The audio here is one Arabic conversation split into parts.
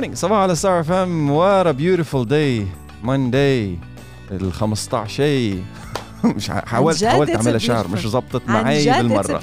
morning. صباحو على ستار اف ام what a beautiful day Monday ال 15 مش حاولت حاولت أعملها beautiful- مش زبطت عن معي بالمرة.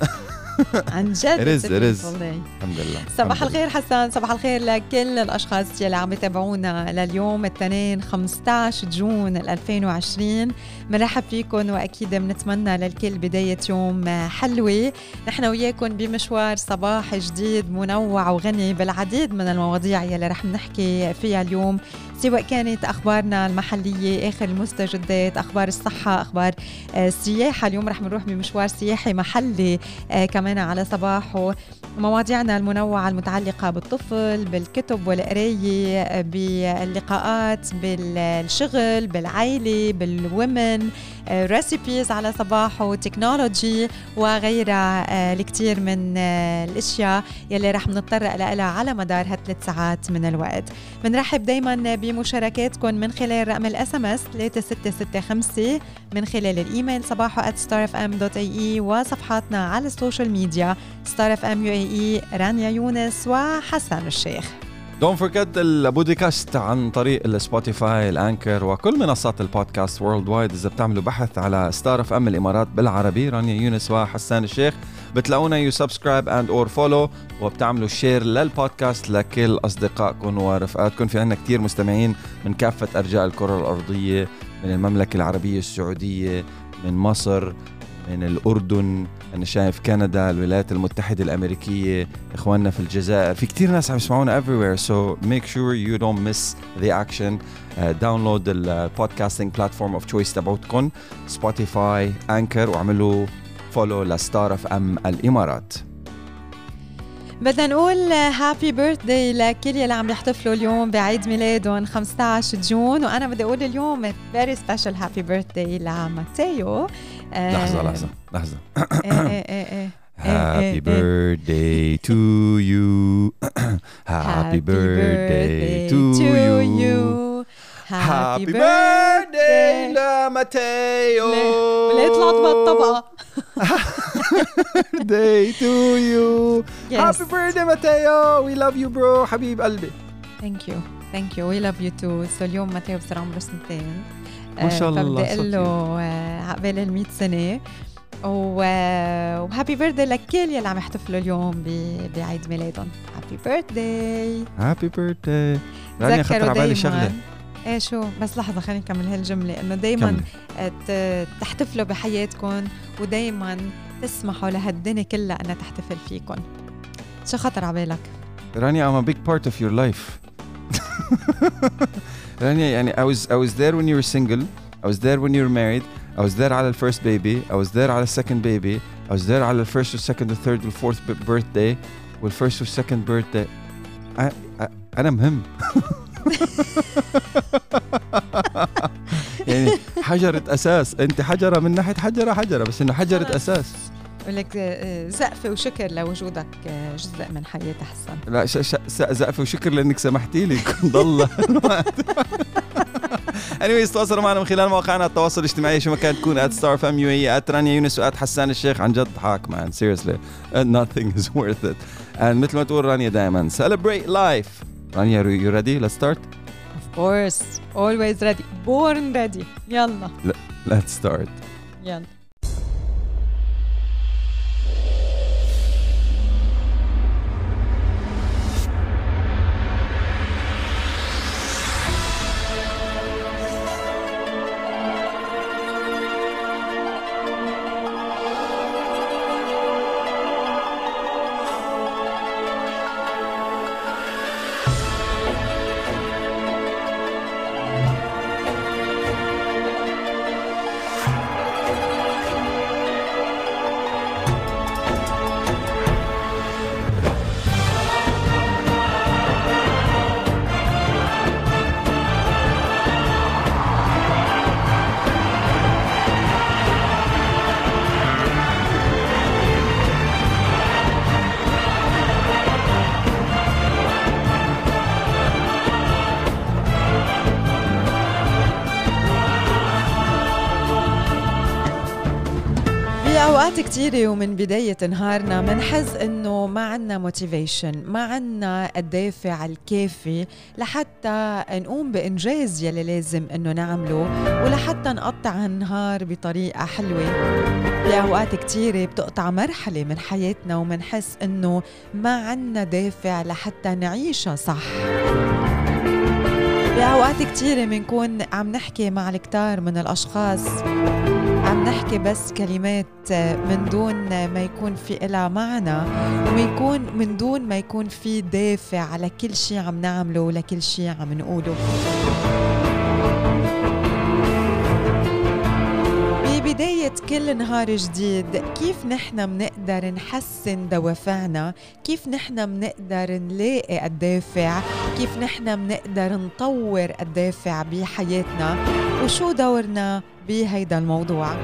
عن جد is. beautiful day الحمد لله صباح. الخير حسان صباح الخير لكل الأشخاص يلي عم يتابعونا لليوم الاثنين 15 June 2020 بنرحب فيكم وأكيد بنتمنى للكل بداية يوم حلوة نحن وياكم بمشوار صباح جديد منوع وغني بالعديد من المواضيع يلي رح نحكي فيها اليوم سواء كانت أخبارنا المحلية آخر المستجدات أخبار الصحة أخبار آه، السياحة. اليوم رح نروح بمشوار سياحي محلي آه، كمان على صباحه. مواضيعنا المنوعة المتعلقة بالطفل بالكتب والقراية آه، باللقاءات بالشغل بالعائلة بالومن recipes على صباحو technology وغيرها الكثير من الأشياء يلي رح نتطرق لها على مدار هالثلاث ساعات من الوقت. بنرحب دايما بمشاركاتكم من خلال رقم ال SMS 3665 من خلال الإيميل صباحو starfm.ae وصفحاتنا على ال social media at رانيا يونس وحسان الشيخ. don't forget ال podcast عن طريق ال Spotify ال Anchor وكل منصات ال podcast worldwide إذا بتعملوا بحث على ستار اف ام الإمارات بالعربي رانيا يونس وحسان الشيخ بتلاقونا you subscribe and or follow وبتعملوا share لل podcast لكل أصدقائكم ورفقاتكم. في عنا كتير مستمعين من كافة أرجاء الكرة الأرضية من المملكة العربية السعودية من مصر من الأردن أنا شايف كندا الولايات المتحدة الأمريكية إخواننا في الجزائر. في كتير ناس عم يسمعونا everywhere so make sure you don't miss the action. download ال podcasting platform of choice تبعتكم Spotify Anchor واعملوا follow لستار اف ام الإمارات. بدنا نقول happy birthday لكل يلي عم يحتفلوا اليوم بعيد ميلادهم 15 June. وأنا بدي أقول اليوم very special happy birthday لماتيو. آه، لحظه لحظه لحظه إيه إيه إيه إيه Happy birthday to you. Happy birthday to you. Happy birthday. لماتيو ولا طلعت بالطبقة birthday to you. Yes. Happy birthday ماتيو We love you bro. حبيب قلبي ثانك يو ثانك يو وي لاف يو تو سو اليوم ماتيو بصير عمره سنتين ما شاء الله، فبدي أقول له. آه، عقبال ال 100 سنة. و- و happy birthday لكل يلي عم يحتفلوا اليوم ب- بعيد ميلادهم. happy birthday Happy birthday. رانيا خطر على بالي شغلة. إيه شو؟ بس لحظة خليني نكمل هالجملة. إنه دائما. تحتفلوا بحياتكم ودائما تسمحوا لهالدنيا كلها إنها تحتفل فيكم. شو خطر على بالك؟ رانيا I'm a big part of your life. رانيا يعني I was I was there when you were single. I was there when you were married. I was there على ال first baby. I was there على ال second baby. I was there على الفيرست والسكند والثيرد والفورث birthday. وال first وال second birthday. I, I, أنا مهم. يعني حجرة أساس. أنت حجرة من ناحية حجرة حجرة بس إنه حجرة خلص. أساس. لك آه، زقفه وشكر لوجودك آه، جزء من حياتي حسان لا ش- ش- زقفة وشكر لأنك سمحتي لي. ضل. Anyways تواصلوا معنا من خلال مواقعنا التواصل الاجتماعي شو ما كانت تكون at star fm UAE at رانيا يونس و at حسان الشيخ. عن جد حاك man seriously. Uh, nothing is worth it. And مثل ما تقول رانيا دائما celebrate life. رانيا you ready? Let's start. Of course. Always ready. Born ready. يلا. Let's start. يلا. اوقات كثيرة ومن بداية نهارنا منحس إنه ما عنا موتيفيشن ما عنا الدافع الكافي لحتى نقوم بإنجاز يلي لازم إنه نعمله ولحتى نقطع النهار بطريقة حلوة. بأوقات كثيرة بتقطع مرحلة من حياتنا ومنحس إنه ما عنا دافع لحتى نعيشها صح. بأوقات كثيرة بنكون عم نحكي مع الكتار من الأشخاص عم نحكي بس كلمات من دون ما يكون في إلها معنى ويكون من دون ما يكون في دافع على كل شيء عم نعمله ولكل شيء عم نقوله. ببداية كل نهار جديد. كيف نحن منقدر نحسن دوافعنا؟ كيف نحن منقدر نلاقي الدافع؟ كيف نحن منقدر نطور الدافع بحياتنا؟ وشو دورنا بهيدا الموضوع؟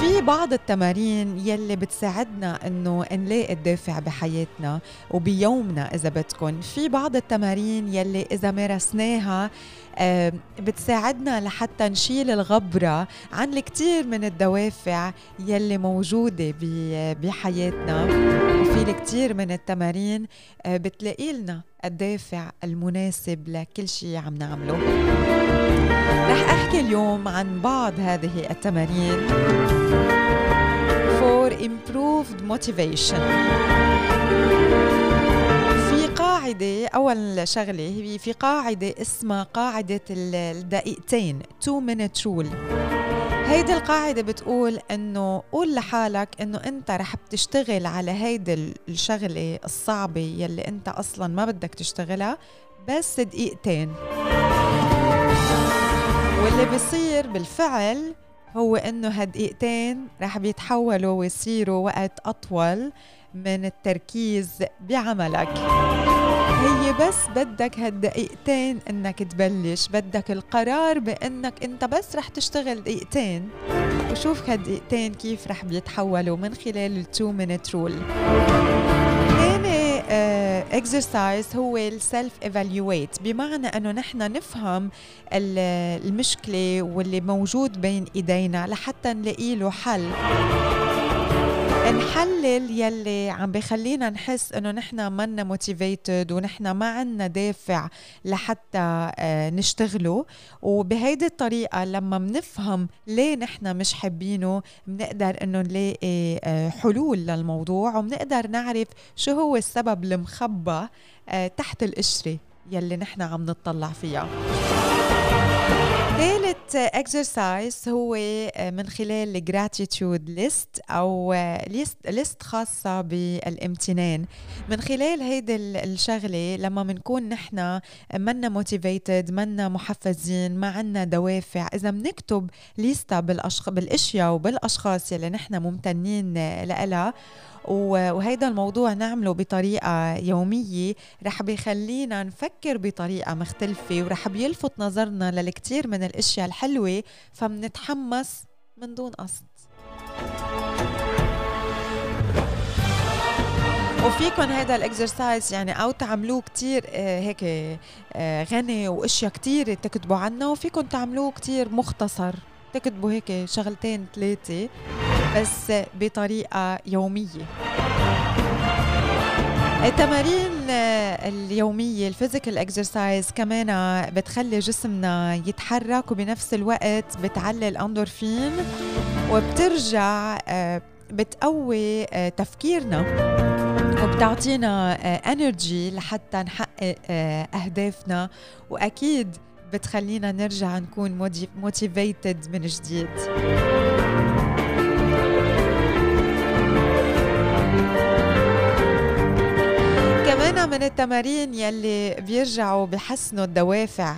في بعض التمارين يلي بتساعدنا إنه نلاقي الدافع بحياتنا وبيومنا إذا بدكم في بعض التمارين يلي إذا مارسناها بتساعدنا لحتى نشيل الغبرة عن الكثير من الدوافع يلي موجودة بحياتنا. وفي الكثير من التمارين آه، بتلاقي لنا الدافع المناسب لكل شيء عم نعمله. رح أحكي اليوم عن بعض هذه التمارين. For improved motivation. قاعدة أول شغلة هي في قاعدة اسمها قاعدة الدقيقتين 2 minute rule. هيدي القاعدة بتقول إنه قول لحالك إنه أنت رح بتشتغل على هيدي الشغلة الصعبة يلي أنت أصلا ما بدك تشتغلها بس دقيقتين. واللي بيصير بالفعل هو إنه هالدقيقتين رح بيتحولوا ويصيروا وقت أطول من التركيز بعملك. بس بدك هالدقيقتين إنك تبلش بدك القرار بإنك أنت بس رح تشتغل دقيقتين. وشوف هالدقيقتين كيف رح بيتحولوا من خلال ال two minute rule ثاني exercise هو ال self evaluate بمعنى إنه نحن نفهم المشكلة واللي موجود بين إيدينا لحتى نلاقي له حل. نحلل يلي عم بخلينا نحس إنه نحن منا motivated ونحن ما عنا دافع لحتى آه، نشتغله. وبهيدي الطريقة لما بنفهم ليه نحن مش حابينه بنقدر إنه نلاقي آه، حلول للموضوع وبنقدر نعرف شو هو السبب المخبى آه، تحت القشرة يلي نحن عم نطلع فيها. ثالث exercise هو آه، من خلال ال gratitude list أو ليست ليست خاصة بالامتنان. من خلال هيدي الشغلة لما بنكون نحن منا motivated منا محفزين ما عنا دوافع إذا بنكتب ليستا بالأشياء وبالأشخاص يلي نحن ممتنين لها وهيدا الموضوع نعمله بطريقة يومية رح بيخلينا نفكر بطريقة مختلفة ورح بيلفت نظرنا للكتير من الأشياء الحلوة فمنتحمس من دون قصد. وفيكم هذا الاكسرسايز يعني أو تعملوه كتير آه، هيك آه، غني وأشياء كتير تكتبوا عنه وفيكم تعملوه كتير مختصر تكتبوا هيك شغلتين ثلاثة بس بطريقة يومية. التمارين اليومية ال physical exercise كمان بتخلي جسمنا يتحرك وبنفس الوقت بتعلي الأندورفين وبترجع آه، بتقوي آه، تفكيرنا وبتعطينا energy آه، لحتى نحقق أهدافنا وأكيد بتخلينا نرجع نكون motivated من جديد. من التمارين يلي بيرجعوا بحسنوا الدوافع.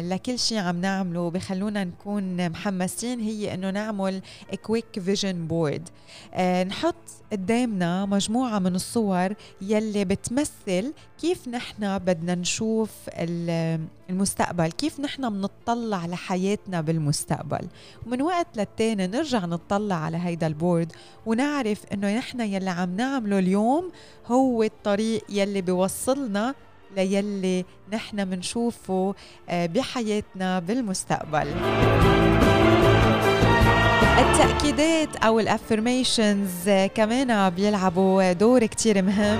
لكل شيء عم نعمله بخلونا نكون محمسين هي إنه نعمل quick vision board نحط قدامنا مجموعة من الصور يلي بتمثل كيف نحن بدنا نشوف المستقبل كيف نحن بنطلع لحياتنا بالمستقبل. ومن وقت للتاني نرجع نطلع على هيدا ال board ونعرف إنه نحن يلي عم نعمله اليوم هو الطريق يلي بيوصلنا ليلي نحن منشوفه آه، بحياتنا بالمستقبل. التأكيدات أو ال affirmations كمان بيلعبوا دور كتير مهم.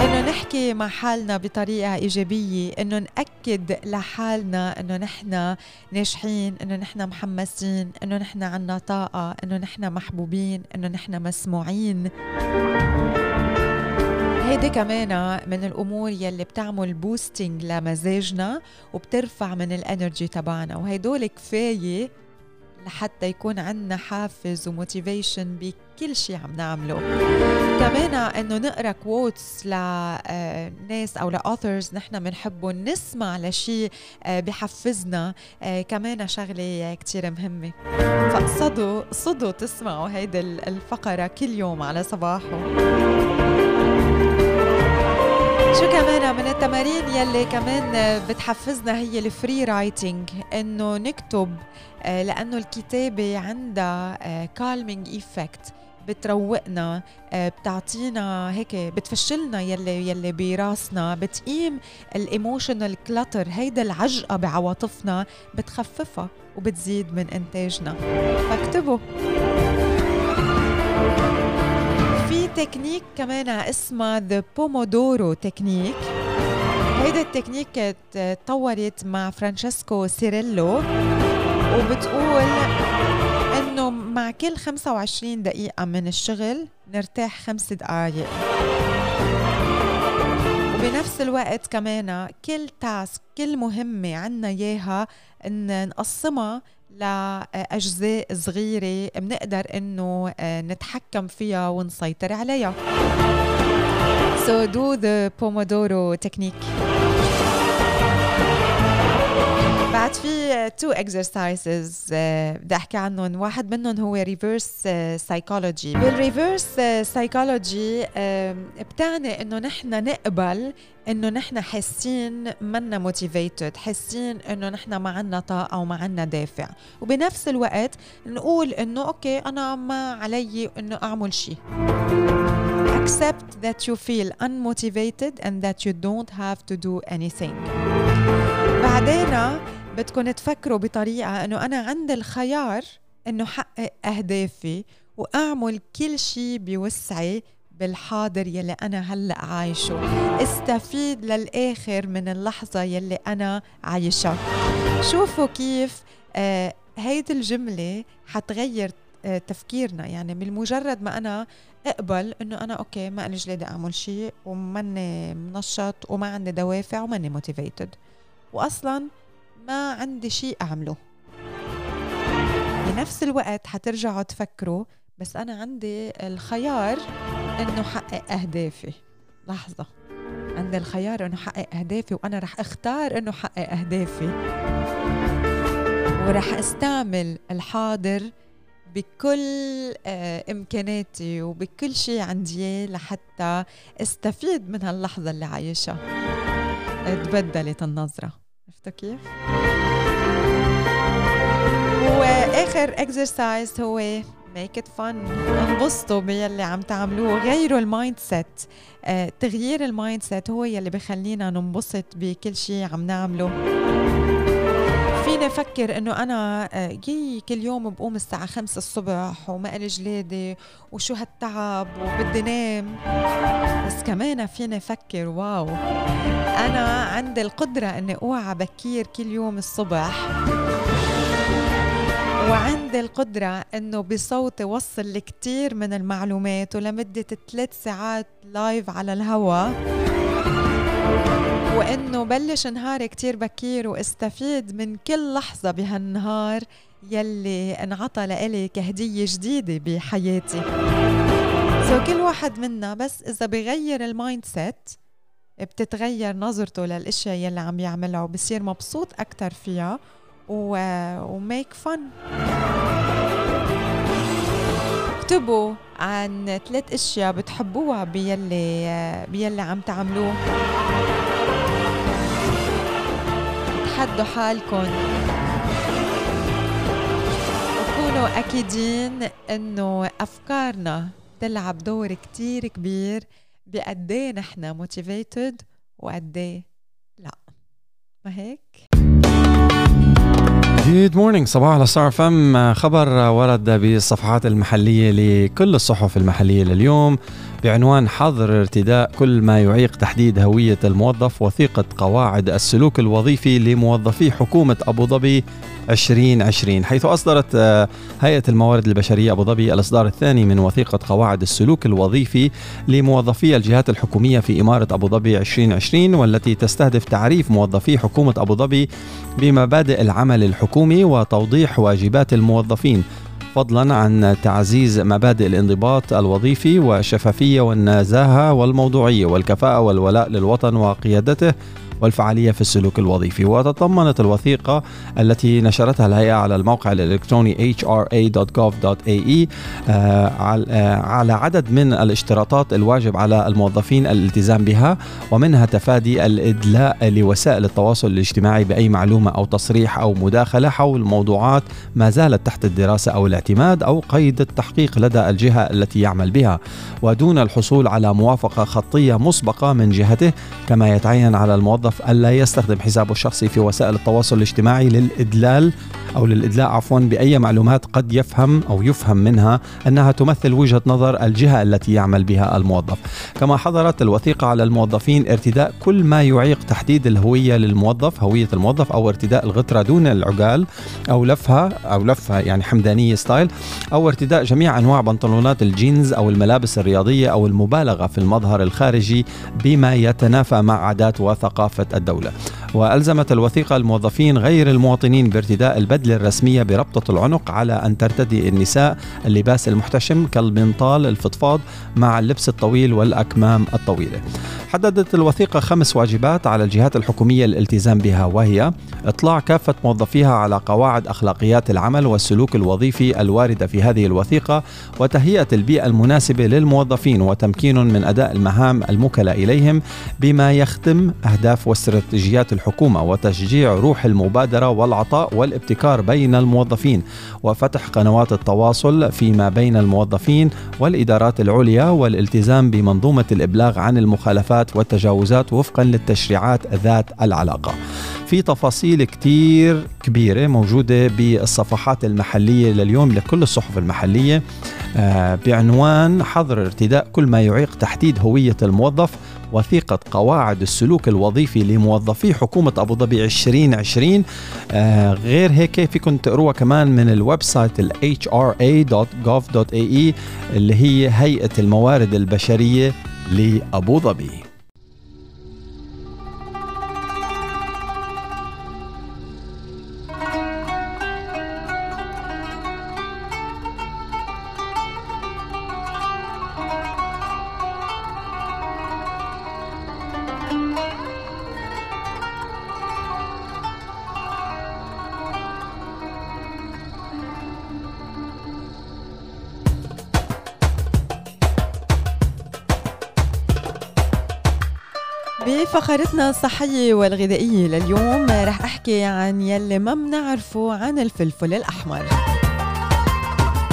إنه نحكي مع حالنا بطريقة إيجابية إنه نأكد لحالنا إنه نحن ناجحين إنه نحن محمسين إنه نحن عنا طاقة إنه نحن محبوبين إنه نحن مسموعين. هيدي كمان من الأمور يلي بتعمل boosting لمزاجنا وبترفع من ال energy تبعنا وهيدول كفاية لحتى يكون عندنا حافز و motivation بكل شيء عم نعمله. كمان إنه نقرأ quotes لناس أو ل authors نحن بنحبهم نسمع لشيء آه، بحفزنا. آه، كمان شغلة كتير مهمة. فقصدوا قصدوا تسمعوا هيدي الفقرة كل يوم على صباحو. شو كمان من التمارين يلي كمان بتحفزنا هي ال free writing إنه نكتب آه، لأنه الكتابة عندها calming آه، effect بتروقنا آه، بتعطينا هيك بتفش لنا يلي يلي براسنا. بتقيم ال emotional clutter هيدا العجقة بعواطفنا بتخففها وبتزيد من إنتاجنا. فاكتبوا. تكنيك كمان اسمها the Pomodoro technique هيدا التكنيك تطورت مع فرانشيسكو سيريلو وبتقول إنه مع كل 25 دقيقة من الشغل نرتاح خمس دقايق. وبنفس الوقت كمان كل تاسك كل مهمة عنا إياها إن نقسمها لأجزاء صغيرة بنقدر إنه نتحكم فيها ونسيطر عليها. So do the Pomodoro technique. بعد في two exercises بدي احكي عنهم. واحد منهم هو reverse psychology بال reverse psychology بتعني إنه نحن نقبل إنه نحن حاسين منا motivated حاسين إنه نحن ما عنا طاقة وما عنا دافع. وبنفس الوقت نقول إنه okay أنا ما عليي إنه أعمل شيء accept that you feel unmotivated and that you don't have to do anything. بعدين بدكم تفكروا بطريقة إنه أنا عندي الخيار إنه حقق أهدافي وأعمل كل شيء بوسعي بالحاضر يلي أنا هلأ عايشه. استفيد للآخر من اللحظة يلي أنا عايشها شوفوا كيف آه هيدي الجملة حتغير آه تفكيرنا. يعني من مجرد ما أنا أقبل إنه أنا okay ما لي جلادة أعمل شيء وماني منشط وما عندي دوافع وماني motivated واصلا ما عندي شيء أعمله. بنفس الوقت حترجعوا تفكروا بس أنا عندي الخيار إنه حقق أهدافي. لحظة. عندي الخيار إنه حقق أهدافي وأنا رح أختار إنه حقق أهدافي. ورح أستعمل الحاضر بكل آه، إمكاناتي وبكل شيء عندي لحتى أستفيد من هاللحظة اللي عايشها. تبدلت النظرة. كيف؟ واخر exercise هو make it fun انبسطوا باللي عم تعملوه. غيروا ال mindset آه، تغيير ال mindset هو يلي بخلينا ننبسط بكل شيء عم نعمله. فيني أفكر إنه أنا جاي آه، كل يوم بقوم الساعة خمسة الصبح وما إلي جلادة وشو هالتعب وبدي نام. بس كمان فيني أفكر wow أنا عندي القدرة إني أوعى بكير كل يوم الصبح. وعندي القدرة إنه بصوتي وصل لكتير من المعلومات ولمدة ثلاث ساعات live على الهوا. وإنه بلش نهاري كتير بكير واستفيد من كل لحظة بهالنهار يلي انعطى لإلي كهدية جديدة بحياتي. so كل واحد منا بس إذا بغير ال mindset بتتغير نظرته للأشياء يلي عم يعملها وبصير مبسوط أكثر فيها و... و make fun اكتبوا عن ثلاث أشياء بتحبوها بيلي بيلي عم تعملوه. تحدوا حالكم. وكونوا أكيدين إنه أفكارنا تلعب دور كتير كبير بقديه نحن motivated وقديه لا. ما هيك؟ good morning صباحو على ستار أف إم. خبر ورد بالصفحات المحلية لكل الصحف المحلية لليوم. بعنوان حظر ارتداء كل ما يعيق تحديد هوية الموظف وثيقة قواعد السلوك الوظيفي لموظفي حكومة أبو ظبي 2020 حيث أصدرت آه، هيئة الموارد البشرية أبو ظبي الإصدار الثاني من وثيقة قواعد السلوك الوظيفي لموظفي الجهات الحكومية في إمارة أبو ظبي 2020 والتي تستهدف تعريف موظفي حكومة أبو ظبي بمبادئ العمل الحكومي وتوضيح واجبات الموظفين. فضلا عن تعزيز مبادئ الانضباط الوظيفي والشفافية والنزاهة والموضوعية والكفاءة والولاء للوطن وقيادته. والفعالية في السلوك الوظيفي. وتضمنت الوثيقة التي نشرتها الهيئة على الموقع الإلكتروني hra.gov.ae آه، آه، على عدد من الاشتراطات الواجب على الموظفين الالتزام بها ومنها تفادي الإدلاء لوسائل التواصل الاجتماعي بأي معلومة أو تصريح أو مداخلة حول موضوعات ما زالت تحت الدراسة أو الاعتماد أو قيد التحقيق لدى الجهة التي يعمل بها. ودون الحصول على موافقة خطية مسبقة من جهته كما يتعين على الموظف الموظف ألا يستخدم حسابه الشخصي في وسائل التواصل الاجتماعي للإدلال أو للإدلاء عفوا بأي معلومات قد يفهم أو يفهم منها أنها تمثل وجهة نظر الجهة التي يعمل بها الموظف. كما حظرت الوثيقة على الموظفين ارتداء كل ما يعيق تحديد الهوية للموظف هوية الموظف أو ارتداء الغترة دون العقال أو لفها أو لفها يعني حمدانية style أو ارتداء جميع أنواع بنطلونات الجينز أو الملابس الرياضية أو المبالغة في المظهر الخارجي بما يتنافى مع عادات وثقافة كافة الدولة. وألزمت الوثيقة الموظفين غير المواطنين بارتداء البدلة الرسمية بربطة العنق على أن ترتدي النساء. اللباس المحتشم كالبنطال الفضفاض مع اللبس الطويل والأكمام الطويلة. حددت الوثيقة خمس واجبات على الجهات الحكومية الالتزام بها وهي إطلاع كافة موظفيها على قواعد أخلاقيات العمل والسلوك الوظيفي الواردة في هذه الوثيقة وتهيئة البيئة المناسبة للموظفين وتمكين من أداء المهام الموكلة إليهم بما يخدم أهداف واستراتيجيات الحكومة وتشجيع روح المبادرة والعطاء والابتكار بين الموظفين وفتح قنوات التواصل فيما بين الموظفين والإدارات العليا والالتزام بمنظومة الإبلاغ عن المخالفات والتجاوزات وفقا للتشريعات ذات العلاقة. في تفاصيل كتير كبيرة موجودة بالصفحات المحلية لليوم لكل الصحف المحلية آه، بعنوان حظر ارتداء كل ما يعيق تحديد هوية الموظف وثيقة قواعد السلوك الوظيفي لموظفي حكومة أبو ظبي 2020 آه غير هيك فيكم تقروها كمان من ال website ال hra.gov.ae اللي هي هيئة الموارد البشرية لأبو ظبي. بفقرتنا الصحية والغذائية لليوم رح أحكي عن يلي ما بنعرفه عن الفلفل الأحمر.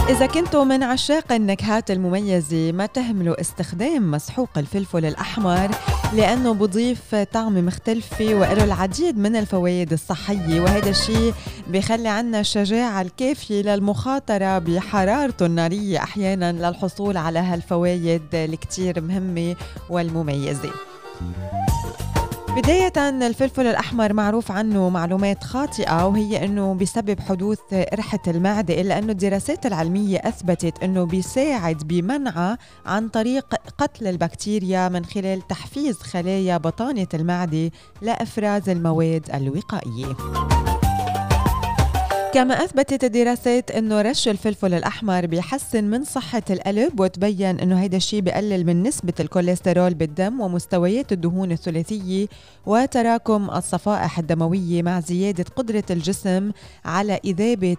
إذا كنتوا من عشاق النكهات المميزة ما تهملوا استخدام مسحوق الفلفل الأحمر لأنه بضيف طعم مختلفة وله العديد من الفوائد الصحية وهذا الشيء بيخلي عنا الشجاعة الكافية للمخاطرة بحرارته النارية أحيانا للحصول على هالفوائد الكتير مهمة والمميزة. بداية الفلفل الأحمر معروف عنه معلومات خاطئة وهي أنه بسبب حدوث قرحة المعدة إلا أنه الدراسات العلمية أثبتت أنه بيساعد بمنعها عن طريق قتل البكتيريا من خلال تحفيز خلايا بطانة المعدة لإفراز المواد الوقائية. كما أثبتت الدراسات أنه رش الفلفل الأحمر بيحسن من صحة القلب وتبين أنه هيدا الشيء بقلل من نسبة الكوليسترول بالدم ومستويات الدهون الثلاثية وتراكم الصفائح الدموية مع زيادة قدرة الجسم على إذابة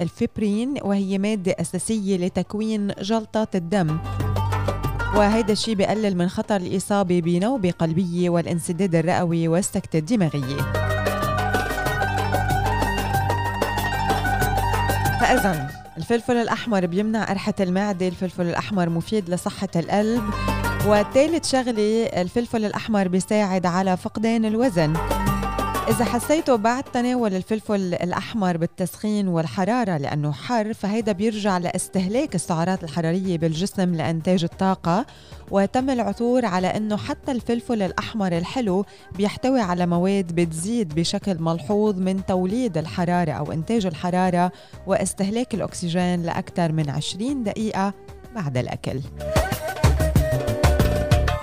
الفبرين وهي مادة أساسية لتكوين جلطات الدم. وهيدا الشيء بقلل من خطر الإصابة بنوبة قلبية والانسداد الرئوي والسكتة الدماغية. فإذا الفلفل الأحمر بيمنع قرحة المعدة الفلفل الأحمر مفيد لصحة القلب. وثالث شغلة الفلفل الأحمر بيساعد على فقدان الوزن. إذا حسيتوا بعد تناول الفلفل الأحمر بالتسخين والحرارة لأنه حر فهيدا بيرجع لاستهلاك السعرات الحرارية بالجسم لإنتاج الطاقة. وتم العثور على أنه حتى الفلفل الأحمر الحلو بيحتوي على مواد بتزيد بشكل ملحوظ من توليد الحرارة أو إنتاج الحرارة واستهلاك الأكسجين لأكثر من 20 دقيقة بعد الأكل.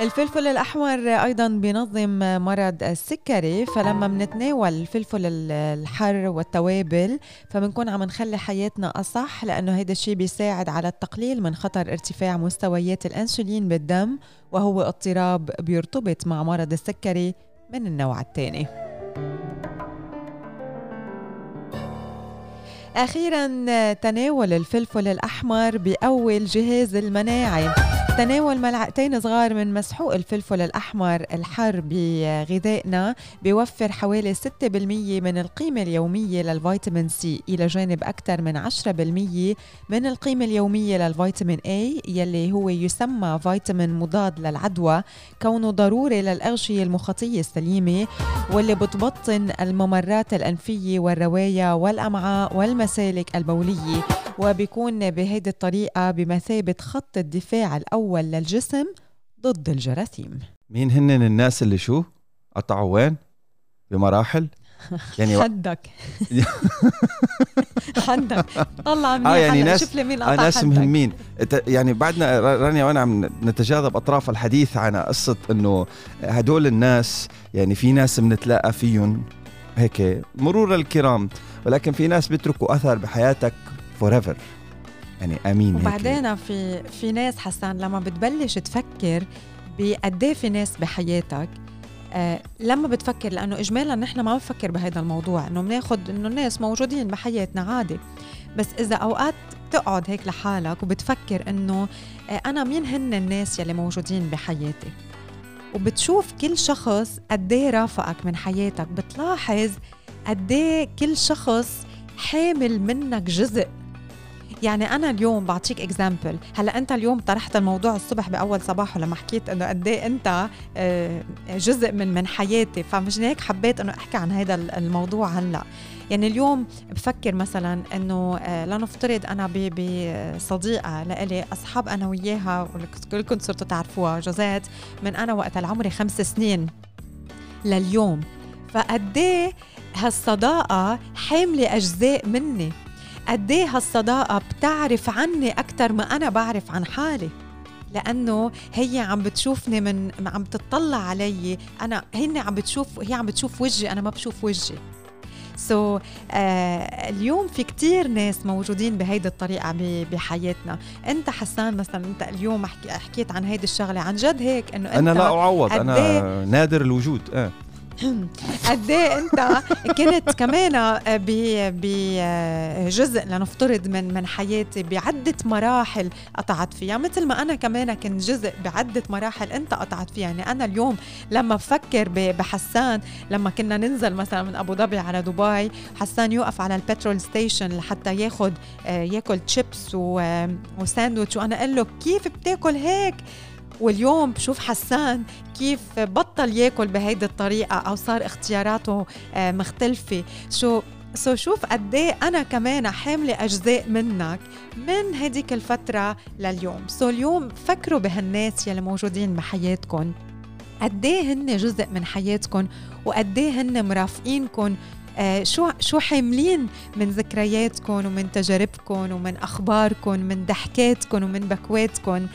الفلفل الأحمر أيضا بينظم مرض السكري فلما بنتناول الفلفل الحر والتوابل فبنكون عم نخلي حياتنا أصح لأنه هذا الشيء بيساعد على التقليل من خطر ارتفاع مستويات الأنسولين بالدم وهو اضطراب بيرتبط مع مرض السكري من النوع الثاني. أخيرا تناول الفلفل الأحمر بيقوي الجهاز المناعي. تناول ملعقتين صغار من مسحوق الفلفل الأحمر الحر بغذائنا بيوفر حوالي 6% من القيمة اليومية للفيتامين سي إلى جانب أكثر من 10% من القيمة اليومية للفيتامين A يلي هو يسمى فيتامين مضاد للعدوى كونه ضروري للأغشية المخاطية السليمة واللي بتبطن الممرات الأنفية والرواية والأمعاء والمسالك البولية وبيكون بهيدي الطريقة بمثابة خط الدفاع الأول للجسم ضد الجراثيم. مين هن الناس اللي شو؟ قطعوا وين بمراحل؟ يعني حدك. حدك. طلع منيح آه يعني ناس شوف لي مين قطع ناس مهمين. يعني بعدنا رانيا وأنا عم نتجاذب أطراف الحديث عن قصة إنه هدول الناس يعني في ناس بنتلاقى فيهم هيك مرور الكرام ولكن في ناس بيتركوا أثر بحياتك forever يعني آمين وبعدين في في ناس حسان لما بتبلش تفكر بقد إيه في ناس بحياتك آه لما بتفكر لأنه اجمالا نحن ما بنفكر بهذا الموضوع إنه بناخذ إنه الناس موجودين بحياتنا عادي. بس إذا أوقات تقعد هيك لحالك وبتفكر إنه آه أنا مين هن الناس يلي موجودين بحياتي؟ وبتشوف كل شخص قد إيه رافقك من حياتك بتلاحظ قد إيه كل شخص حامل منك جزء يعني أنا اليوم بعطيك اكزامبل هلأ أنت اليوم طرحت الموضوع الصبح بأول صباح لما حكيت إنه قد إيه أنت آه، جزء من من حياتي فمشان هيك حبيت إنه أحكي عن هذا الموضوع هلأ. يعني اليوم بفكر مثلا إنه آه، لنفترض أنا بصديقه لإلي أصحاب أنا وياها كلكم صرتوا تعرفوها جوزات من أنا وقت العمري خمس سنين لليوم. فقد إيه هالصداقة حاملة أجزاء مني. قد إيه هالصداقة بتعرف عني أكثر ما أنا بعرف عن حالي. لأنه هي عم بتشوفني من عم تطلع علي. أنا هن عم بتشوف هي عم بتشوف وجهي أنا ما بشوف وجهي. سو so, آه اليوم في كتير ناس موجودين بهيدي الطريقة بحياتنا. أنت حسان مثلا أنت اليوم حكيت عن هيدي الشغلة. عن جد هيك إنه أنا لا أعوض أنا إيه نادر الوجود. آه. قد إيه أنت كنت كمان بجزء لنفترض من من حياتي بعدة مراحل قطعت فيها. مثل ما أنا كمان كنت جزء بعدة مراحل أنت قطعت فيها. يعني أنا اليوم لما بفكر بحسان لما كنا ننزل مثلا من أبو ظبي على دبي حسان يوقف على ال petrol station لحتى ياخذ آه، ياكل تشيبس وساندويتش وأنا أقول له كيف بتاكل هيك؟ واليوم بشوف حسان كيف بطل ياكل بهيدي الطريقة أو صار اختياراته آه، مختلفة. شو so شوف قد إيه أنا كمان حاملة أجزاء منك من هديك الفترة لليوم. so اليوم فكروا بهالناس يلي موجودين بحياتكم قد إيه هن جزء من حياتكم وقد إيه هن مرافقينكم آه شو شو حاملين من ذكرياتكم ومن تجاربكم ومن اخباركم من ضحكاتكم ومن بكواتكم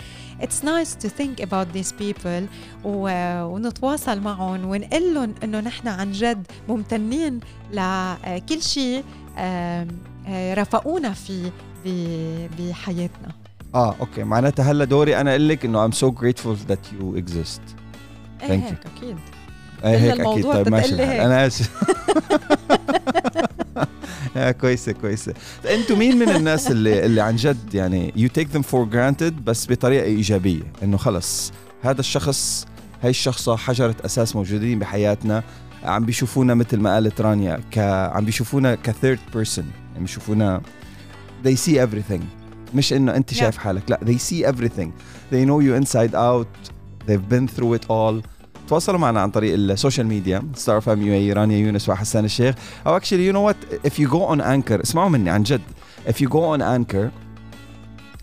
it's nice to think about these people ونتواصل معهم ونقول لهم إنه نحن عن جد ممتنين لكل شيء رافقونا فيه بحياتنا. آه أوكي. معناتها هلا دوري أنا أقول لك إنه I'm so grateful that you exist. إيه هيك أكيد. إيه هيك أكيد. طيب ماشي. أنا آسف. كويسة كويسة. أنتوا مين من الناس اللي اللي عن جد يعني you take them for granted بس بطريقة إيجابية؟ إنه خلص هذا الشخص هاي الشخصة حجرة أساس موجودين بحياتنا عم بيشوفونا مثل ما قالت رانيا ك عم بيشوفونا ك third person عم بيشوفونا they see everything. مش إنه أنت شايف حالك لا they see everything. They know you inside out. They've been through it all. تواصلوا معنا عن طريق ال social media ستار اف ام UAE رانيا يونس وحسان الشيخ. أو actually you know what if you go on Anchor اسمعوا مني عن جد. If you go on anchor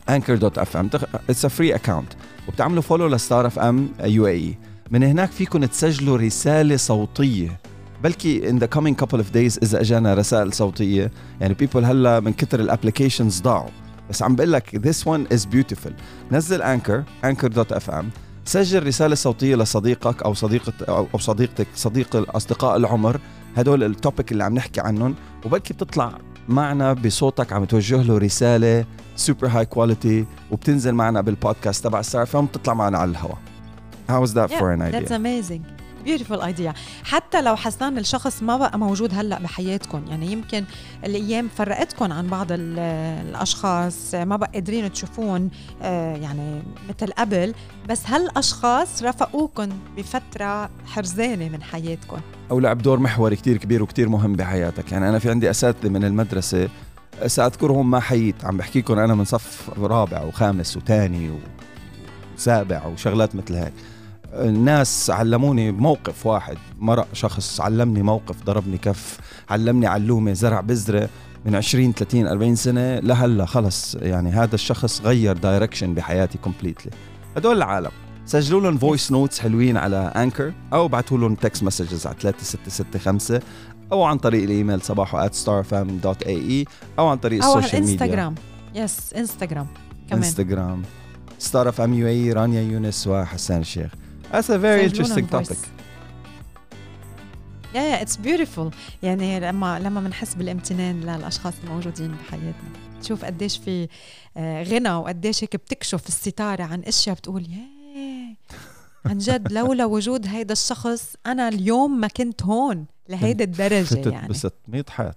anchor.fm it's a free account. وبتعملوا follow لستار اف ام UAE من هناك فيكم تسجلوا رسالة صوتية. بلكي in the coming couple of days إذا أجانا رسائل صوتية. يعني people هلا من كثر ال applications ضاعوا. بس عم بقول لك this one is beautiful. نزل Anchor anchor.fm سجل رسالة صوتية لصديقك أو صديقة أو صديقتك صديق أصدقاء العمر هدول ال topic اللي عم نحكي عنهم وبلكي بتطلع معنا بصوتك عم توجه له رسالة super high quality وبتنزل معنا بالبودكاست تبع ستار اف ام بتطلع معنا على الهواء How is that yeah, for an idea? That's amazing. Beautiful idea حتى لو حسان الشخص ما بقى موجود هلأ بحياتكم يعني يمكن الأيام فرقتكم عن بعض الأشخاص ما بقى قادرين تشوفون آه، يعني مثل قبل بس هالأشخاص رافقوكم بفترة حرزانة من حياتكم. أو لعب دور محوري كتير كبير وكتير مهم بحياتك. يعني أنا في عندي أساتذة من المدرسة سأذكرهم ما حييت. عم بحكي لكم أنا من صف رابع وخامس وثاني وسابع وشغلات مثل هيك. الناس علموني موقف واحد. مرق شخص علمني موقف ضربني كف علمني معلومة زرع بذرة من 20 30 40 سنة. لهلا خلص يعني هذا الشخص غير direction بحياتي completely هدول العالم. سجلوا لهم voice notes حلوين على Anchor أو ابعثوا لهم text messages على 3665 أو عن طريق الإيميل صباحو at starfm.ae أو عن طريق أو ال social media أو انستغرام yes انستغرام كمان. انستغرام ستار اف ام UAE رانيا يونس وحسان الشيخ That's a very interesting topic. yeah yeah it's beautiful يعني لما لما بنحس بالامتنان للأشخاص الموجودين بحياتنا. تشوف قديش في آه، غنى وقديش هيك بتكشف الستارة عن أشياء بتقول yeah عن جد لولا وجود هيدا الشخص أنا اليوم ما كنت هون لهيدا الدرجة يعني. بس 100 حياة.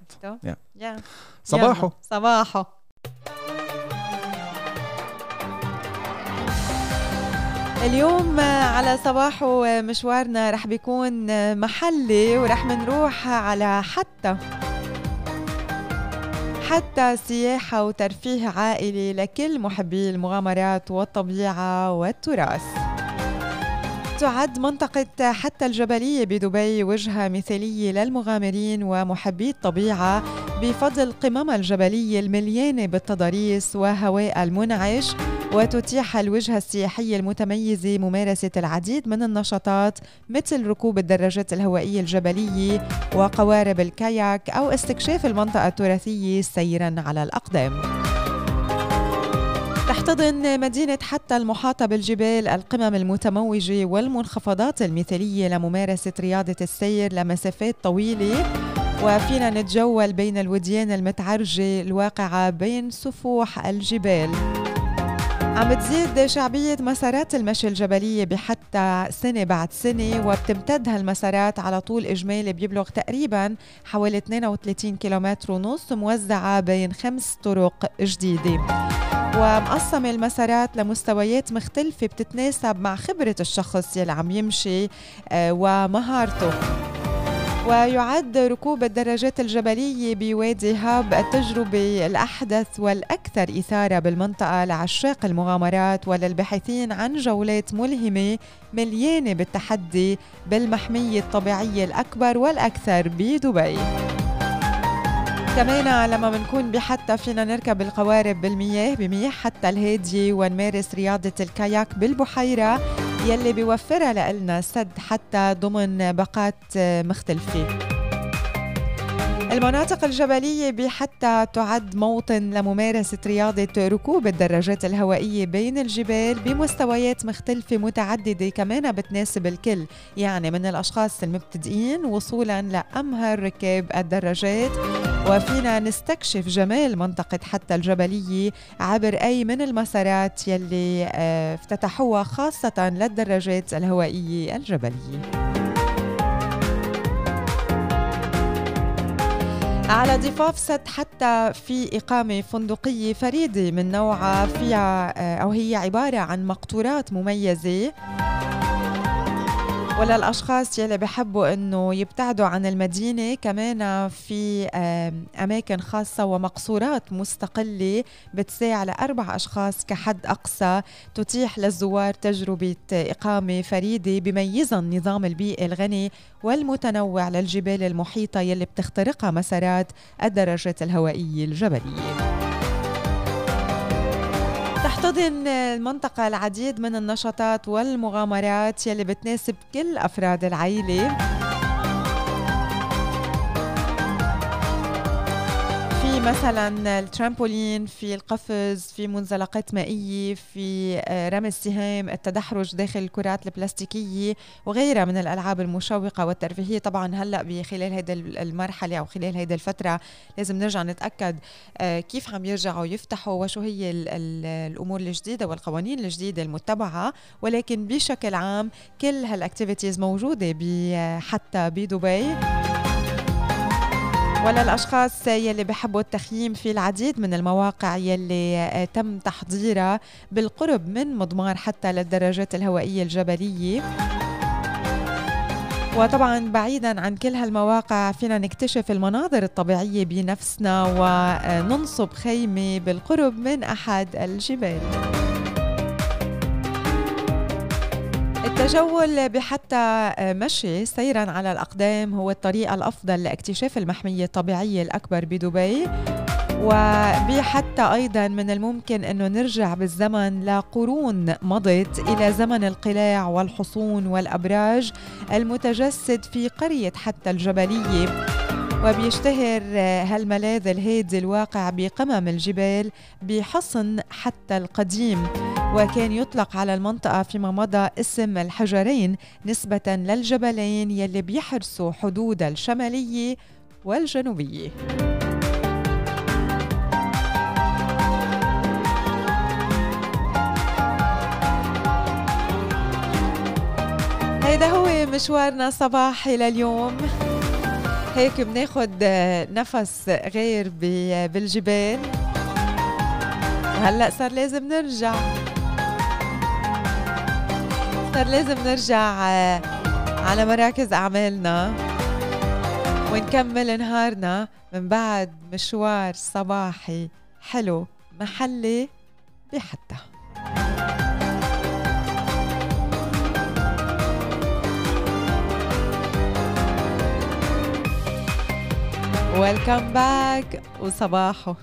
صباحو. صباحو. اليوم على صباح مشوارنا رح بيكون محلي ورح منروح على حتى حتى سياحة وترفيه عائلي لكل محبي المغامرات والطبيعة والتراث. تعد منطقة حتى الجبلية بدبي وجهة مثالية للمغامرين ومحبي الطبيعة بفضل قممها الجبلية المليانة بالتضاريس وهواء المنعش وتتيح الوجهة السياحية المتميزة ممارسة العديد من النشاطات مثل ركوب الدراجات الهوائية الجبلية وقوارب الكاياك أو استكشاف المنطقة التراثية سيرا على الأقدام. تحتضن مدينة حتى المحاطة بالجبال القمم المتموجة والمنخفضات المثالية لممارسة رياضة السير لمسافات طويلة. وفينا نتجول بين الوديان المتعرجة الواقعة بين سفوح الجبال. عم بتزيد شعبية مسارات المشي الجبلية بحتى سنة بعد سنة وبتمتد هالمسارات على طول إجمالي بيبلغ تقريبا حوالي 32 كيلومتر ونص موزعة بين خمس طرق جديدة. ومقسمة المسارات لمستويات مختلفة بتتناسب مع خبرة الشخص يلي عم يمشي آه، ومهارته. ويعد ركوب الدراجات الجبلية بوادي هاب التجربة الأحدث والأكثر إثارة بالمنطقة لعشاق المغامرات وللباحثين عن جولات ملهمة مليانة بالتحدي بالمحمية الطبيعية الأكبر والأكثر بدبي. كمان لما بنكون بحتى فينا نركب القوارب بالمياه بمياه حتى الهادية ونمارس رياضة الكاياك بالبحيرة يلي بيوفرها لنا سد حتى ضمن باقات مختلفة. المناطق الجبلية بحتى تعد موطن لممارسة رياضة ركوب الدراجات الهوائية بين الجبال بمستويات مختلفة متعددة كمان بتناسب الكل. يعني من الأشخاص المبتدئين وصولا لأمهر ركاب الدراجات. وفينا نستكشف جمال منطقة حتى الجبلية عبر أي من المسارات يلي آه، افتتحوها خاصة للدراجات الهوائية الجبلية. على ضفاف سد حتى في إقامة فندقية فريدة من نوعها فيها آه، أو هي عبارة عن مقطورات مميزة. وللأشخاص يلي بحبوا أنه يبتعدوا عن المدينة كمان في أماكن خاصة ومقصورات مستقلة بتساع لأربع أشخاص كحد أقصى تتيح للزوار تجربة إقامة فريدة بميزها النظام البيئي الغني والمتنوع للجبال المحيطة يلي بتخترقها مسارات الدرجة الهوائية الجبلية. تحتضن المنطقة العديد من النشاطات والمغامرات يلي بتناسب كل أفراد العيلة مثلا الترامبولين في القفز في منزلقات مائية في آه، رمي السهام التدحرج داخل الكرات البلاستيكية وغيرها من الألعاب المشوقة والترفيهية. طبعا هلأ بخلال هيدا المرحلة أو خلال هيدا الفترة لازم نرجع نتأكد آه، كيف عم يرجعوا يفتحوا وشو هي الأمور الجديدة والقوانين الجديدة المتبعة. ولكن بشكل عام كل هالأكتيفيتيز موجودة حتى بدبي. وللأشخاص يلي بحبوا التخييم في العديد من المواقع يلي تم تحضيرها بالقرب من مضمار حتى للدراجات الهوائية الجبلية. وطبعا بعيدا عن كل هالمواقع فينا نكتشف المناظر الطبيعية بنفسنا وننصب خيمة بالقرب من أحد الجبال. التجول بحتى مشي سيرا على الأقدام. هو الطريقة الأفضل لاكتشاف المحمية الطبيعية الأكبر بدبي. وبحتى أيضا من الممكن أنه نرجع بالزمن لقرون مضت إلى زمن القلاع والحصون والأبراج المتجسد في قرية حتى الجبلية. وبيشتهر هالملاذ الهادي الواقع بقمم الجبال بحصن حتى القديم وكان يطلق على المنطقة فيما مضى اسم الحجرين نسبة للجبلين يلي بيحرسوا حدود الشمالية والجنوبية. هيدا هو مشوارنا صباحي لليوم هيك بناخد نفس غير بالجبال. وهلا صار لازم نرجع. صار لازم نرجع على مراكز أعمالنا. ونكمل نهارنا من بعد مشوار صباحي حلو محلي بحتى ويلكم باك وصباحو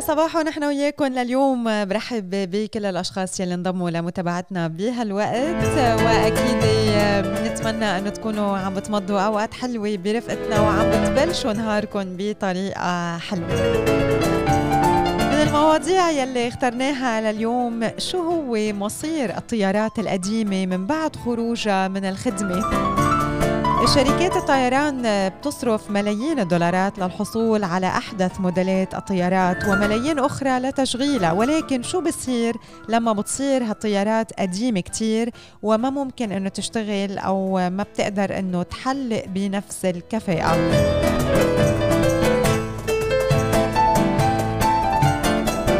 صباح ونحن وياكم لليوم. برحب بكل الأشخاص يلي انضموا لمتابعتنا بهالوقت. وأكيد بنتمنى انه تكونوا عم بتمضوا أوقات حلوة برفقتنا وعم بتبلشوا نهاركم بطريقة حلوة. من المواضيع يلي اخترناها لليوم شو هو مصير الطيارات القديمة من بعد خروجها من الخدمة؟ شركات الطيران بتصرف ملايين الدولارات للحصول على أحدث موديلات الطيارات وملايين أخرى لتشغيلها ولكن شو بصير لما بتصير هالطيارات قديمة كتير وما ممكن أنه تشتغل أو ما بتقدر أنه تحلق بنفس الكفاءة؟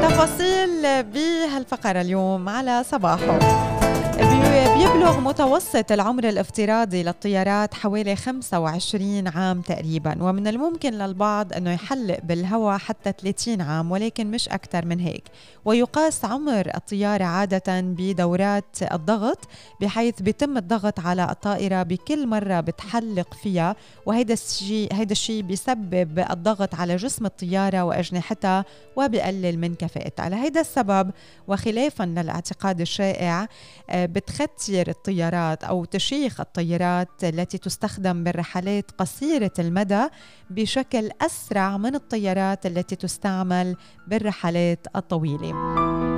تفاصيل بهالفقرة اليوم على صباحه. بيبلغ متوسط العمر الافتراضي للطيارات حوالي 25 عام تقريبا ومن الممكن للبعض أنه يحلق بالهواء حتى 30 عام ولكن مش أكثر من هيك. ويقاس عمر الطيارة عادة بدورات الضغط بحيث بيتم الضغط على الطائرة بكل مرة بتحلق فيها وهيدا الشيء هيدا الشيء بيسبب الضغط على جسم الطيارة وأجنحتها وبيقلل من كفاءتها. لهيدا السبب وخلافا للاعتقاد الشائع آه، بتختير الطيارات أو تشيخ الطيارات التي تستخدم بالرحلات قصيرة المدى بشكل أسرع من الطيارات التي تستعمل بالرحلات الطويلة.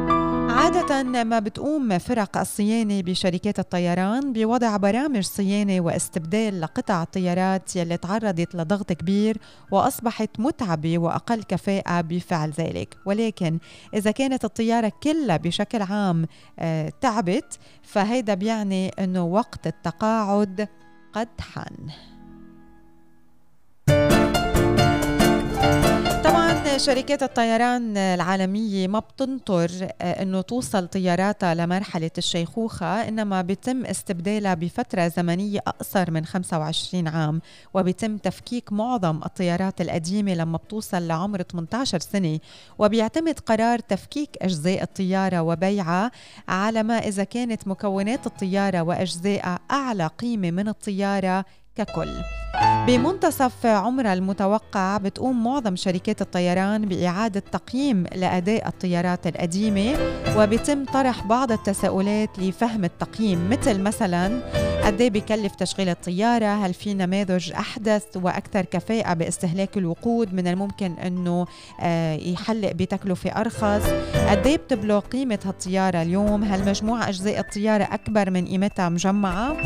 عادة ما بتقوم فرق الصيانة بشركات الطيران بوضع برامج صيانة واستبدال لقطع الطيارات يلي تعرضت لضغط كبير وأصبحت متعبة وأقل كفاءة بفعل ذلك. ولكن إذا كانت الطيارة كلها بشكل عام آه، تعبت فهيدا بيعني أنه وقت التقاعد قد حان. شركات الطيران العالمية ما بتنطر آه، إنه توصل طياراتها لمرحلة الشيخوخة إنما بيتم استبدالها بفترة زمنية أقصر من 25 عام وبيتم تفكيك معظم الطيارات القديمة لما بتوصل لعمر 18 سنة. وبيعتمد قرار تفكيك أجزاء الطيارة وبيعها على ما إذا كانت مكونات الطيارة واجزائها أعلى قيمة من الطيارة ككل. بمنتصف عمرها المتوقع بتقوم معظم شركات الطيران بإعادة تقييم لأداء الطيارات القديمة وبيتم طرح بعض التساؤلات لفهم التقييم مثل مثلا قد إيه بكلف تشغيل الطيارة؟ هل في نماذج أحدث؟ وأكثر كفاءة باستهلاك الوقود من الممكن أنه آه، يحلق بتكلفة أرخص؟ قد إيه بتبلغ قيمة هالطيارة اليوم؟ هل مجموع أجزاء الطيارة أكبر من قيمتها مجمعة؟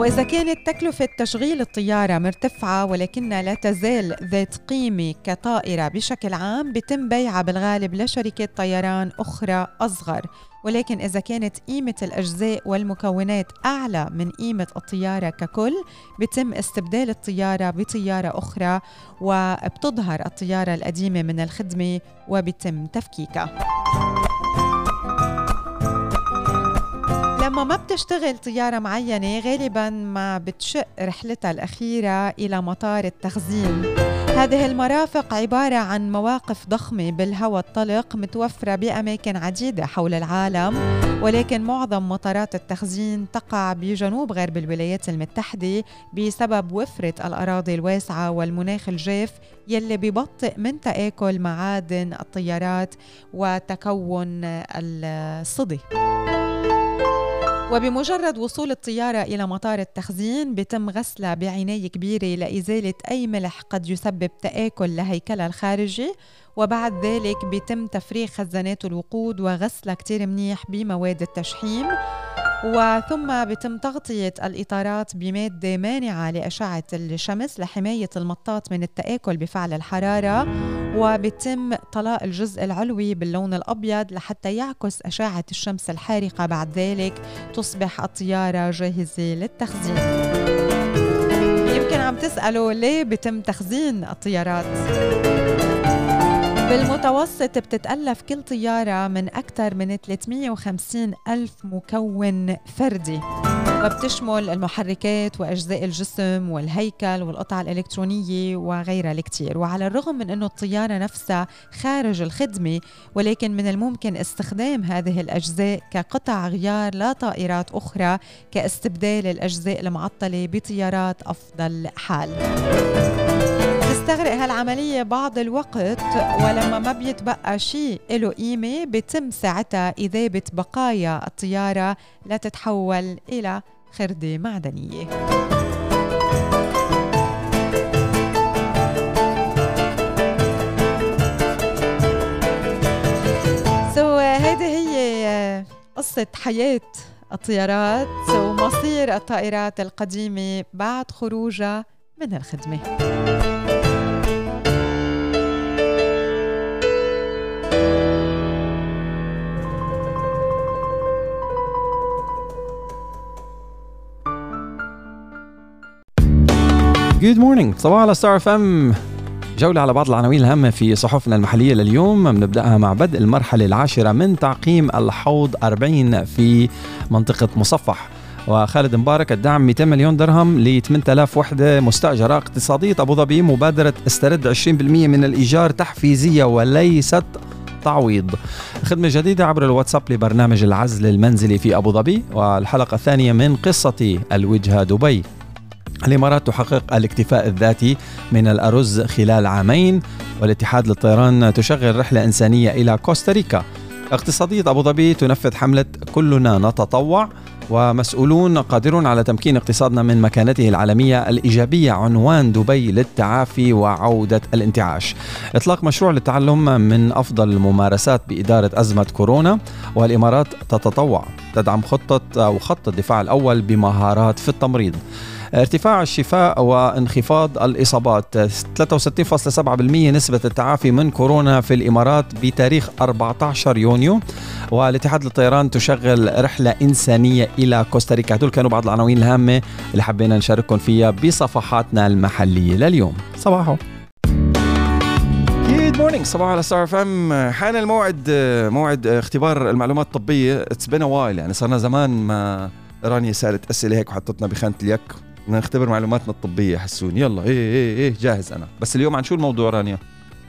وإذا كانت تكلفة تشغيل الطيارة مرتفعة ولكنها لا تزال ذات قيمة كطائرة بشكل عام بتم بيعها بالغالب لشركات طيران أخرى أصغر. ولكن إذا كانت قيمة الأجزاء والمكونات أعلى من قيمة الطيارة ككل بتم استبدال الطيارة بطيارة أخرى وبتظهر الطيارة القديمة من الخدمة وبتم تفكيكها. ما بتشتغل طيارة معينة غالبا ما بتشق رحلتها الأخيرة إلى مطار التخزين. هذه المرافق عبارة عن مواقف ضخمة بالهواء الطلق متوفرة بأماكن عديدة حول العالم ولكن معظم مطارات التخزين تقع بجنوب غرب الولايات المتحدة بسبب وفرة الأراضي الواسعة والمناخ الجاف يلي ببطئ من تآكل معادن الطيارات وتكون الصدي. وبمجرد وصول الطيارة إلى مطار التخزين بتم غسلها بعناية كبيرة لإزالة أي ملح قد يسبب تآكل لهيكلها الخارجي. وبعد ذلك بيتم تفريغ خزانات الوقود وغسلها كتير منيح بمواد التشحيم. وثم بتم تغطية الإطارات بمادة مانعة لأشعة الشمس لحماية المطاط من التآكل بفعل الحرارة وبتم طلاء الجزء العلوي باللون الأبيض لحتى يعكس أشعة الشمس الحارقة بعد ذلك. تصبح الطيارة جاهزة للتخزين. يمكن عم تسألوا ليه بتم تخزين الطيارات؟ بالمتوسط بتتألف كل طيارة من أكثر من 350 ألف مكون فردي. وبتشمل المحركات وأجزاء الجسم والهيكل والقطع الإلكترونية وغيرها الكثير وعلى الرغم من أنه الطيارة نفسها خارج الخدمة ولكن من الممكن استخدام هذه الأجزاء كقطع غيار لطائرات أخرى كاستبدال الأجزاء المعطلة بطيارات أفضل حال. بتستغرق هالعملية بعض الوقت ولما ما بيتبقى شيء له قيمة بتم ساعتها إذابة بقايا الطيارة لتتحول إلى خردة معدنية. so هيدي هي قصة حياة الطيارات. ومصير الطائرات القديمة بعد خروجها من الخدمة. good morning صباح على ستار اف ام جولة على بعض العناوين الهامة في صحفنا المحلية لليوم. بنبدأها مع بدء المرحلة العاشرة من تعقيم الحوض 40 في منطقة مصفح. وخالد مبارك الدعم 200 مليون درهم ل 8000 وحدة مستأجرة اقتصادية. أبو ظبي مبادرة استرد 20% من الإيجار تحفيزية وليست تعويض. خدمة جديدة عبر الواتساب لبرنامج العزل المنزلي في أبو ظبي. والحلقة الثانية من قصة الوجهة دبي. الإمارات تحقق الاكتفاء الذاتي من الأرز خلال عامين والاتحاد للطيران تشغل رحلة إنسانية إلى كوستاريكا. اقتصادية أبو ظبي تنفذ حملة كلنا نتطوع ومسؤولون قادرون على تمكين اقتصادنا من مكانته العالمية الإيجابية عنوان دبي للتعافي وعودة الانتعاش. إطلاق مشروع للتعلم من أفضل الممارسات بإدارة أزمة كورونا والإمارات تتطوع. تدعم خطة أو خط الدفاع الأول بمهارات في التمريض. ارتفاع الشفاء وانخفاض الإصابات. 63.7% نسبة التعافي من كورونا في الإمارات بتاريخ 14 يونيو. والاتحاد للطيران تشغل رحلة إنسانية إلى كوستاريكا. هدول كانوا بعض العناوين الهامة اللي حبينا نشارككم فيها بصفحاتنا المحلية لليوم. صباحو. morning صباح على ستار اف ام حان الموعد موعد اختبار المعلومات الطبية. it's been a while يعني صرنا زمان ما رانيا سألت أسئلة هيك وحطتنا بخانة اليك. بدنا نختبر معلوماتنا الطبية حسون. يلا إيه إيه إيه جاهز أنا. بس اليوم عن شو الموضوع رانيا؟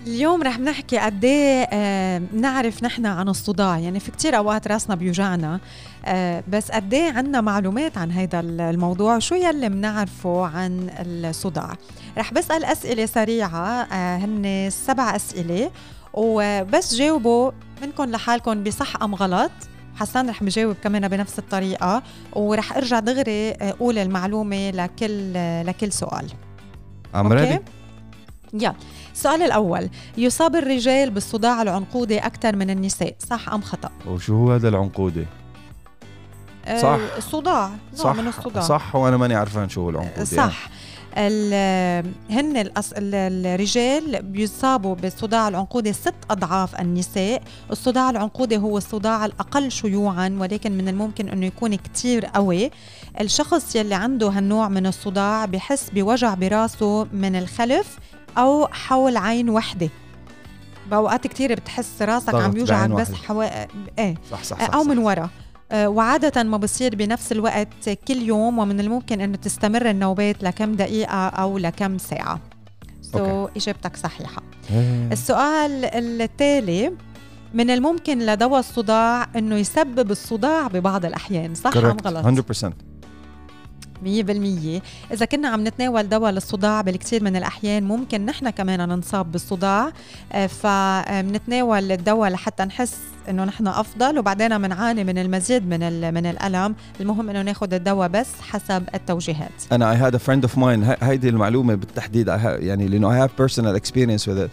اليوم رح نحكي قد إيه آه نعرف نحن عن الصداع. يعني في كتير أوقات راسنا بيوجعنا آه بس قد إيه عندنا معلومات عن هذا الموضوع. شو يلي بنعرفه عن الصداع؟ رح بسأل أسئلة سريعة آه هن سبع أسئلة. وبس جاوبوا منكم لحالكم بصح أم غلط. حسان رح بجاوب كمان بنفس الطريقة ورح أرجع دغري أقول المعلومة لكل لكل سؤال. I'm ready. يلا. السؤال الأول يصاب الرجال بالصداع العنقودي أكثر من النساء صح أم خطأ؟ وشو هو هذا العنقودي؟ صح. أه الصداع صح. من الصداع. صح وأنا ماني عرفان شو هو العنقودي. صح. يعني. هن. الرجال بيصابوا بالصداع العنقودي ست أضعاف النساء. الصداع العنقودي هو الصداع الأقل شيوعا ولكن من الممكن أنه يكون كتير قوي. الشخص يلي عنده هالنوع من الصداع بحس بوجع براسه من الخلف أو حول عين وحدة. بأوقات كتير بتحس راسك عم يوجعك بس حوا... إيه. صح صح, صح أو من. ورا. وعادة ما بصير بنفس الوقت كل يوم ومن الممكن أنه تستمر النوبات لكم دقيقة أو لكم ساعة. سو so, إجابتك صحيحة. إيه. السؤال التالي من الممكن لدواء الصداع أنه يسبب الصداع ببعض الأحيان صح أم غلط؟ 100% مية بالمية. إذا كنا عم نتناول دواء للصداع بالكثير من الأحيان ممكن نحن كمان ننصاب بالصداع. آه، فبنتناول الدواء لحتى نحس إنه نحن أفضل وبعدين بنعاني من المزيد من من الألم. المهم إنه ناخذ الدواء بس حسب التوجيهات. أنا I had a friend of mine هيدي المعلومة بالتحديد يعني لأنه I have personal experience with it.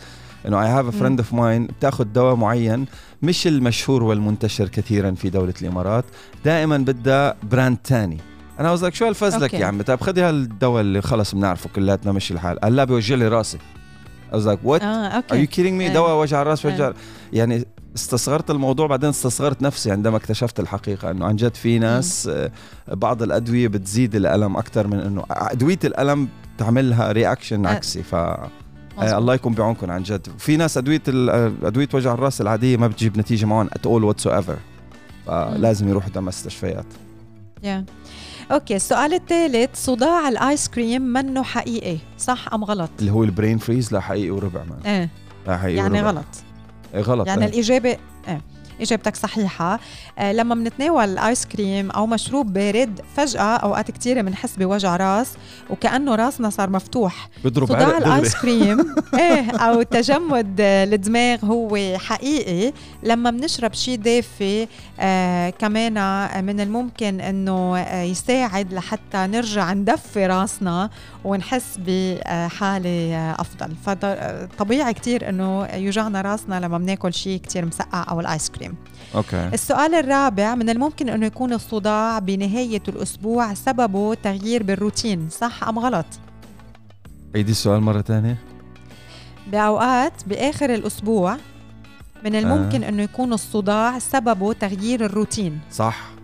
إنه I have a friend of mine بتاخذ دواء معين مش المشهور والمنتشر كثيرا في دولة الإمارات. دائما بدها brand تاني. أنا قصدك شو هالفذلكة يا عمي؟ طيب خذي هالدواء اللي خلص بنعرفه كلياتنا مشي الحال. قال لا بيوجع لي راسي. قصدك what آه okay. are you kidding me دواء وجع راس وجع يعني استصغرت الموضوع بعدين استصغرت نفسي عندما اكتشفت الحقيقة إنه عن جد في ناس آه، بعض الأدوية بتزيد الألم أكثر من إنه أدوية الألم تعملها reaction آه. عكسي. ف آه، الله يكون بعونكم عن جد. في ناس أدوية أدوية وجع الراس العادية ما بتجيب نتيجة معهم or whatsoever فلازم يروحوا دم مستشفيات yeah. okay السؤال الثالث صداع الآيس كريم منه حقيقي صح أم غلط؟ اللي هو ال brain freeze لا حقيقي وربع man إيه. لا حقيقي يعني وربع. غلط. إيه غلط. يعني إيه. الإجابة إيه. إجابتك صحيحة. آه لما بنتناول آيس كريم أو مشروب بارد فجأة أوقات كثيره بنحس بوجع راس وكأنه راسنا صار مفتوح. بضرب صداع الآيس كريم. إيه أو تجمد الدماغ هو حقيقي. لما بنشرب شيء دافي آه كمان من الممكن إنه يساعد لحتى نرجع ندفي راسنا ونحس بحالة أفضل. فطبيعي كتير إنه يوجعنا راسنا لما بناكل شيء كتير مسقع أو الآيس كريم. أوكي. السؤال الرابع من الممكن انه يكون الصداع بنهاية الأسبوع سببه تغيير بالروتين صح أم غلط؟ عيدي السؤال مرة ثانية بأوقات بآخر الأسبوع من الممكن آه. انه يكون الصداع سببه تغيير الروتين. صح.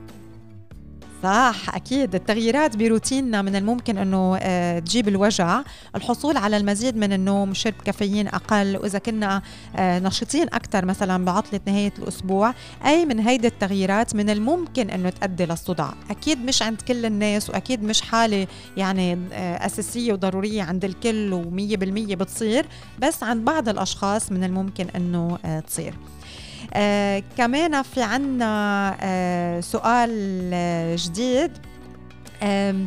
صح أكيد. التغييرات بروتيننا من الممكن إنه آه، تجيب الوجع. الحصول على المزيد من النوم شرب كافيين أقل. وإذا كنا آه، نشيطين أكثر مثلا بعطلة نهاية الأسبوع أي من هيدي التغييرات من الممكن إنه تؤدي للصداع. أكيد مش عند كل الناس وأكيد مش حالة يعني آه، أساسية وضرورية عند الكل و100% بتصير. بس عند بعض الأشخاص من الممكن إنه تصير. آه كمان في عنا آه سؤال آه جديد. آه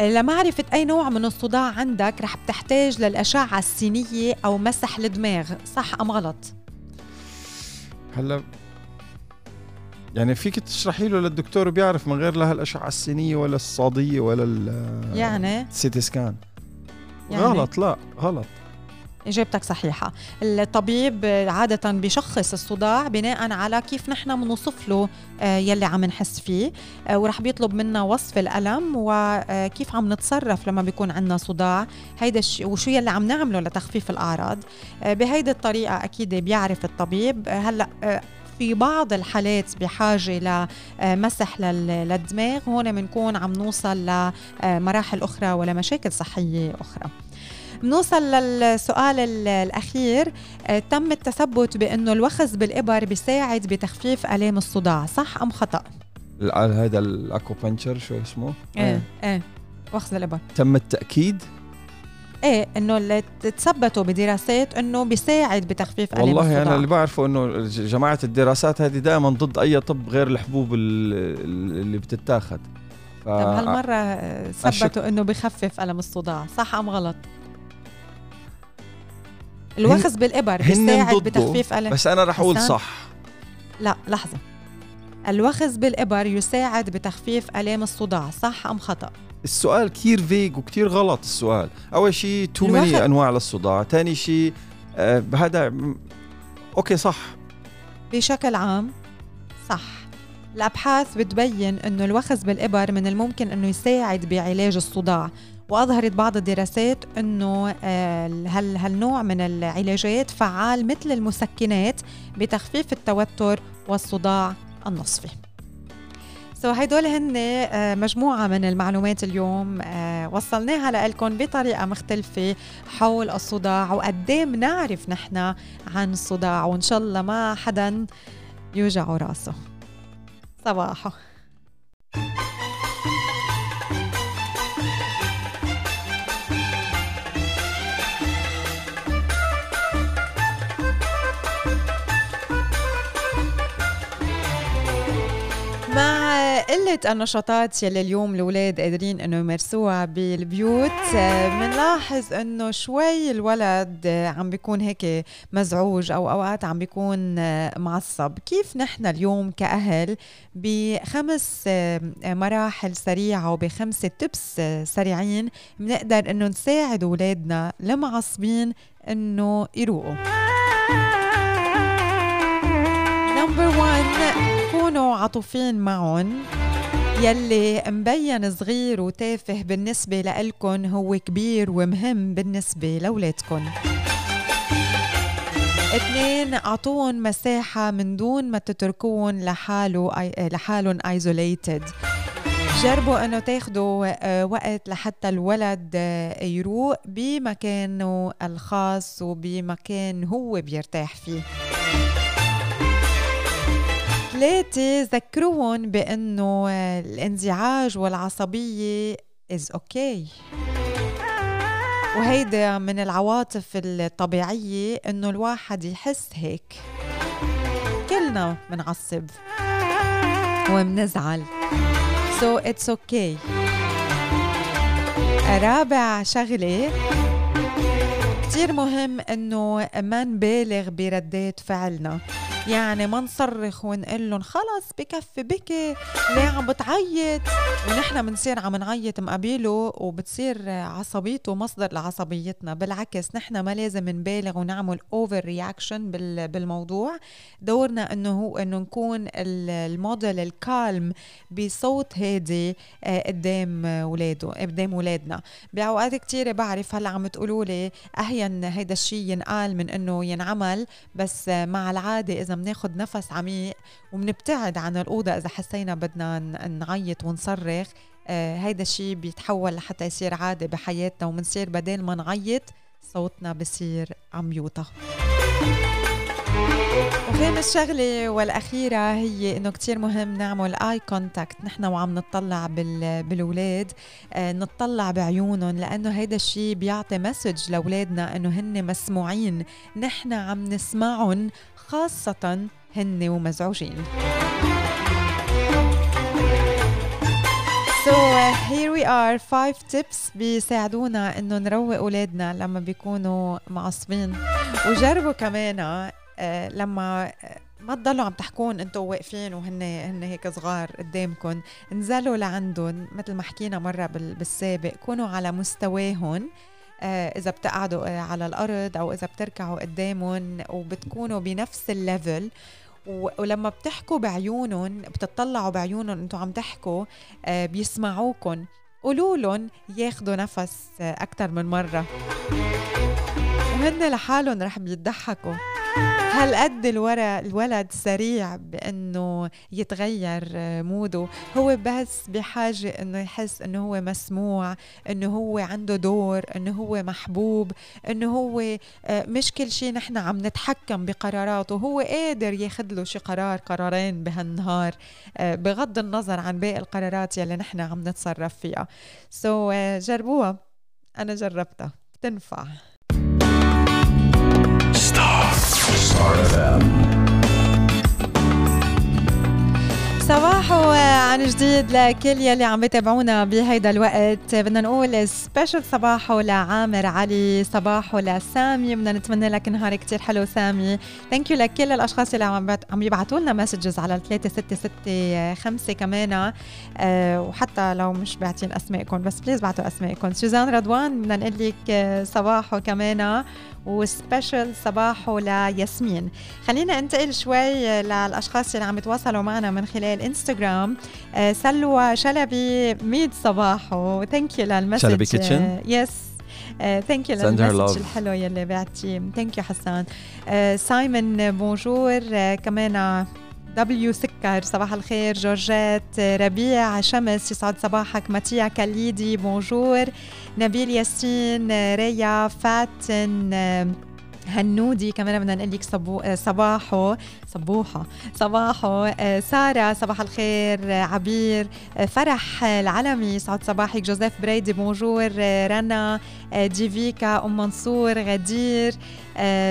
لمعرفة أي نوع من الصداع عندك رح بتحتاج للأشعة السينية أو مسح الدماغ صح أم غلط؟ هلا يعني فيك تشرحي له للدكتور بيعرف من غير لا هالأشعة السينية ولا الصادية ولا ال يعني؟ السيتي سكان. يعني؟ غلط لا غلط. إجابتك صحيحة. الطبيب عادة بيشخص الصداع بناء على كيف نحن بنوصف له آه، يلي عم نحس فيه آه، ورح بيطلب منا وصف الألم وكيف عم نتصرف لما بيكون عندنا صداع. هيدا وشو يلي عم نعمله لتخفيف الأعراض. آه، بهيدي الطريقة أكيد بيعرف الطبيب. هلأ في بعض الحالات بحاجة لمسح للدماغ. هون بنكون عم نوصل لمراحل أخرى ولمشاكل صحية أخرى. بنوصل للسؤال الأخير. آه، تم التثبت بأنه الوخز بالإبر بيساعد بتخفيف آلام الصداع صح أم خطأ؟ هذا الاكوبنشر شو اسمه؟ إيه إيه. وخز الإبر. تم التأكيد؟ إيه إنه اللي تثبتوا بدراسات إنه بيساعد بتخفيف آلام والله الصداع. أنا اللي بعرفه إنه جماعة الدراسات هذه دائما ضد أي طب غير الحبوب اللي بتتاخذ ف... طب هالمرة ثبتوا إنه بخفف الم الصداع صح أم غلط؟ الوخز بالإبر بيساعد بتخفيف ألم. بس أنا رح أقول صح. لا لحظة. الوخز بالإبر يساعد بتخفيف آلام الصداع صح أم خطأ؟ السؤال كتير vague وكتير غلط السؤال. أول شيء too many أنواع للصداع ثاني شيء آه هذا okay صح. بشكل عام صح. الأبحاث بتبين أنه الوخز بالإبر من الممكن أنه يساعد بعلاج الصداع. وأظهرت بعض الدراسات إنه آه، هال هالنوع من العلاجات فعال مثل المسكنات بتخفيف التوتر والصداع النصفي. سو هدول هن آه، مجموعة من المعلومات اليوم آه، وصلناها لكم بطريقة مختلفة حول الصداع وقدام نعرف نحن عن الصداع وإن شاء الله ما حدا يوجع راسه. صباحو. قلة النشاطات يلي اليوم الأولاد قادرين إنه يمارسوها بالبيوت. بنلاحظ إنه شوي الولد عم بيكون هيك مزعوج أو أوقات عم بيكون معصب. كيف نحن اليوم كأهل بخمس مراحل سريعة وبخمسة تبس سريعين بنقدر إنه نساعد أولادنا المعصبين إنه يروقوا؟ كونوا عطوفين معهم يلي مبين صغير وتافه بالنسبة لإلكن هو كبير ومهم بالنسبة لأولادكن. اثنين اعطوهم مساحة من دون ما تتركوهم لحاله لحالهم ايزوليتد جربوا إنه تاخذوا آه، وقت لحتى الولد آه، يروق بمكانه الخاص وبمكان هو بيرتاح فيه. ثلاثة ذكروهم بأنه الانزعاج والعصبية is okay. وهيدا من العواطف الطبيعية إنه الواحد يحس هيك. كلنا بنعصب وبنزعل so it's okay. رابع شغلة. كتير مهم إنه ما نبالغ بردات فعلنا. يعني ما نصرخ ونقول لهم خلص بكفي بكي ليه عم بتعيط؟ ونحن بنصير عم نعيط مقابله وبتصير عصبيته مصدر لعصبيتنا. بالعكس نحن ما لازم نبالغ ونعمل over reaction بالموضوع. دورنا إنه هو إنه نكون ال model ال calm بصوت هادي آه، قدام اولاده قدام اولادنا بأوقات كثيره بعرف هلأ عم تقولوا لي أهين هيدا الشيء ينقال من إنه ينعمل بس مع العادة إذا اذا بناخد نفس عميق وبنبتعد عن الأوضة إذا حسينا بدنا نعيط ونصرخ. آه هيدا الشيء بيتحول لحتى يصير عادي بحياتنا وبنصير بدل ما نعيط صوتنا بصير عم يوطى. وخامس شغلة والأخيرة هي إنه كتير مهم نعمل آي كونتاكت نحن وعم نطلع بالولاد آه نطلع بعيونهم لأنه هيدا الشيء بيعطي مسج لأولادنا إنه هن مسموعين. نحن عم نسمعهم خاصة هن ومزعوجين. So here we are five tips بيساعدونا إنه نروق أولادنا لما بيكونوا معصبين. وجربوا كمان uh, لما ما تضلوا عم تحكون أنتم واقفين وهن هن هيك صغار قدامكم انزلوا لعندهم مثل ما حكينا مرة بالسابق كونوا على مستواهم. آه، إذا بتقعدوا آه، على الأرض أو إذا بتركعوا قدامهم وبتكونوا بنفس الليفل ولما بتحكوا بعيونهم بتطلعوا بعيونهم أنتم عم تحكوا آه، بيسمعوكم قولوا لهم ياخذوا نفس أكثر من مرة. وهن لحالهم رح بيضحكوا. هل قد الولد سريع بأنه يتغير موده؟ هو بس بحاجة إنه يحس إنه هو مسموع إنه هو عنده دور إنه هو محبوب إنه هو آه، مش كل شيء نحن عم نتحكم بقراراته. هو قادر ياخذ له شي قرار قرارين بهالنهار آه، بغض النظر عن باقي القرارات يلي نحن عم نتصرف فيها. سو so, uh, جربوها. أنا جربتها. بتنفع. صباح عن جديد لكل يلي عم يتابعونا بهيدا الوقت. بدنا نقول special صباحو لعامر علي صباحو لسامي. بدنا نتمنى لك نهار كتير حلو سامي. thank you لكل الأشخاص اللي عم عم يبعثوا لنا messages على 3665 كمان. أه وحتى لو مش باعتين أسمائكم بس please بعتوا أسمائكم. سوزان رضوان بدنا نقول لك آه، صباحو كمان. و special صباحو لياسمين خلينا انتقل شوي للأشخاص اللي عم يتواصلوا معنا من خلال انستغرام آه، سلوى شلبي ميد صباحو thank you لل message شلبي kitchen yes thank you لل message الحلو يلي بعتي. thank you حسان. سايمون bonjour كمان W سكر. صباح الخير جورجيت ربيع شمس يسعد صباحك. ماتيا كاليدي bonjour. نبيل ياسين ريا فاتن هنودي كمان بدنا نقول لك صبو... صباحو صبوحة. صباحو سارة صباح الخير عبير فرح العلمي. سعد صباحك. جوزيف بريدي bonjour رنا ديفيكا أم منصور غدير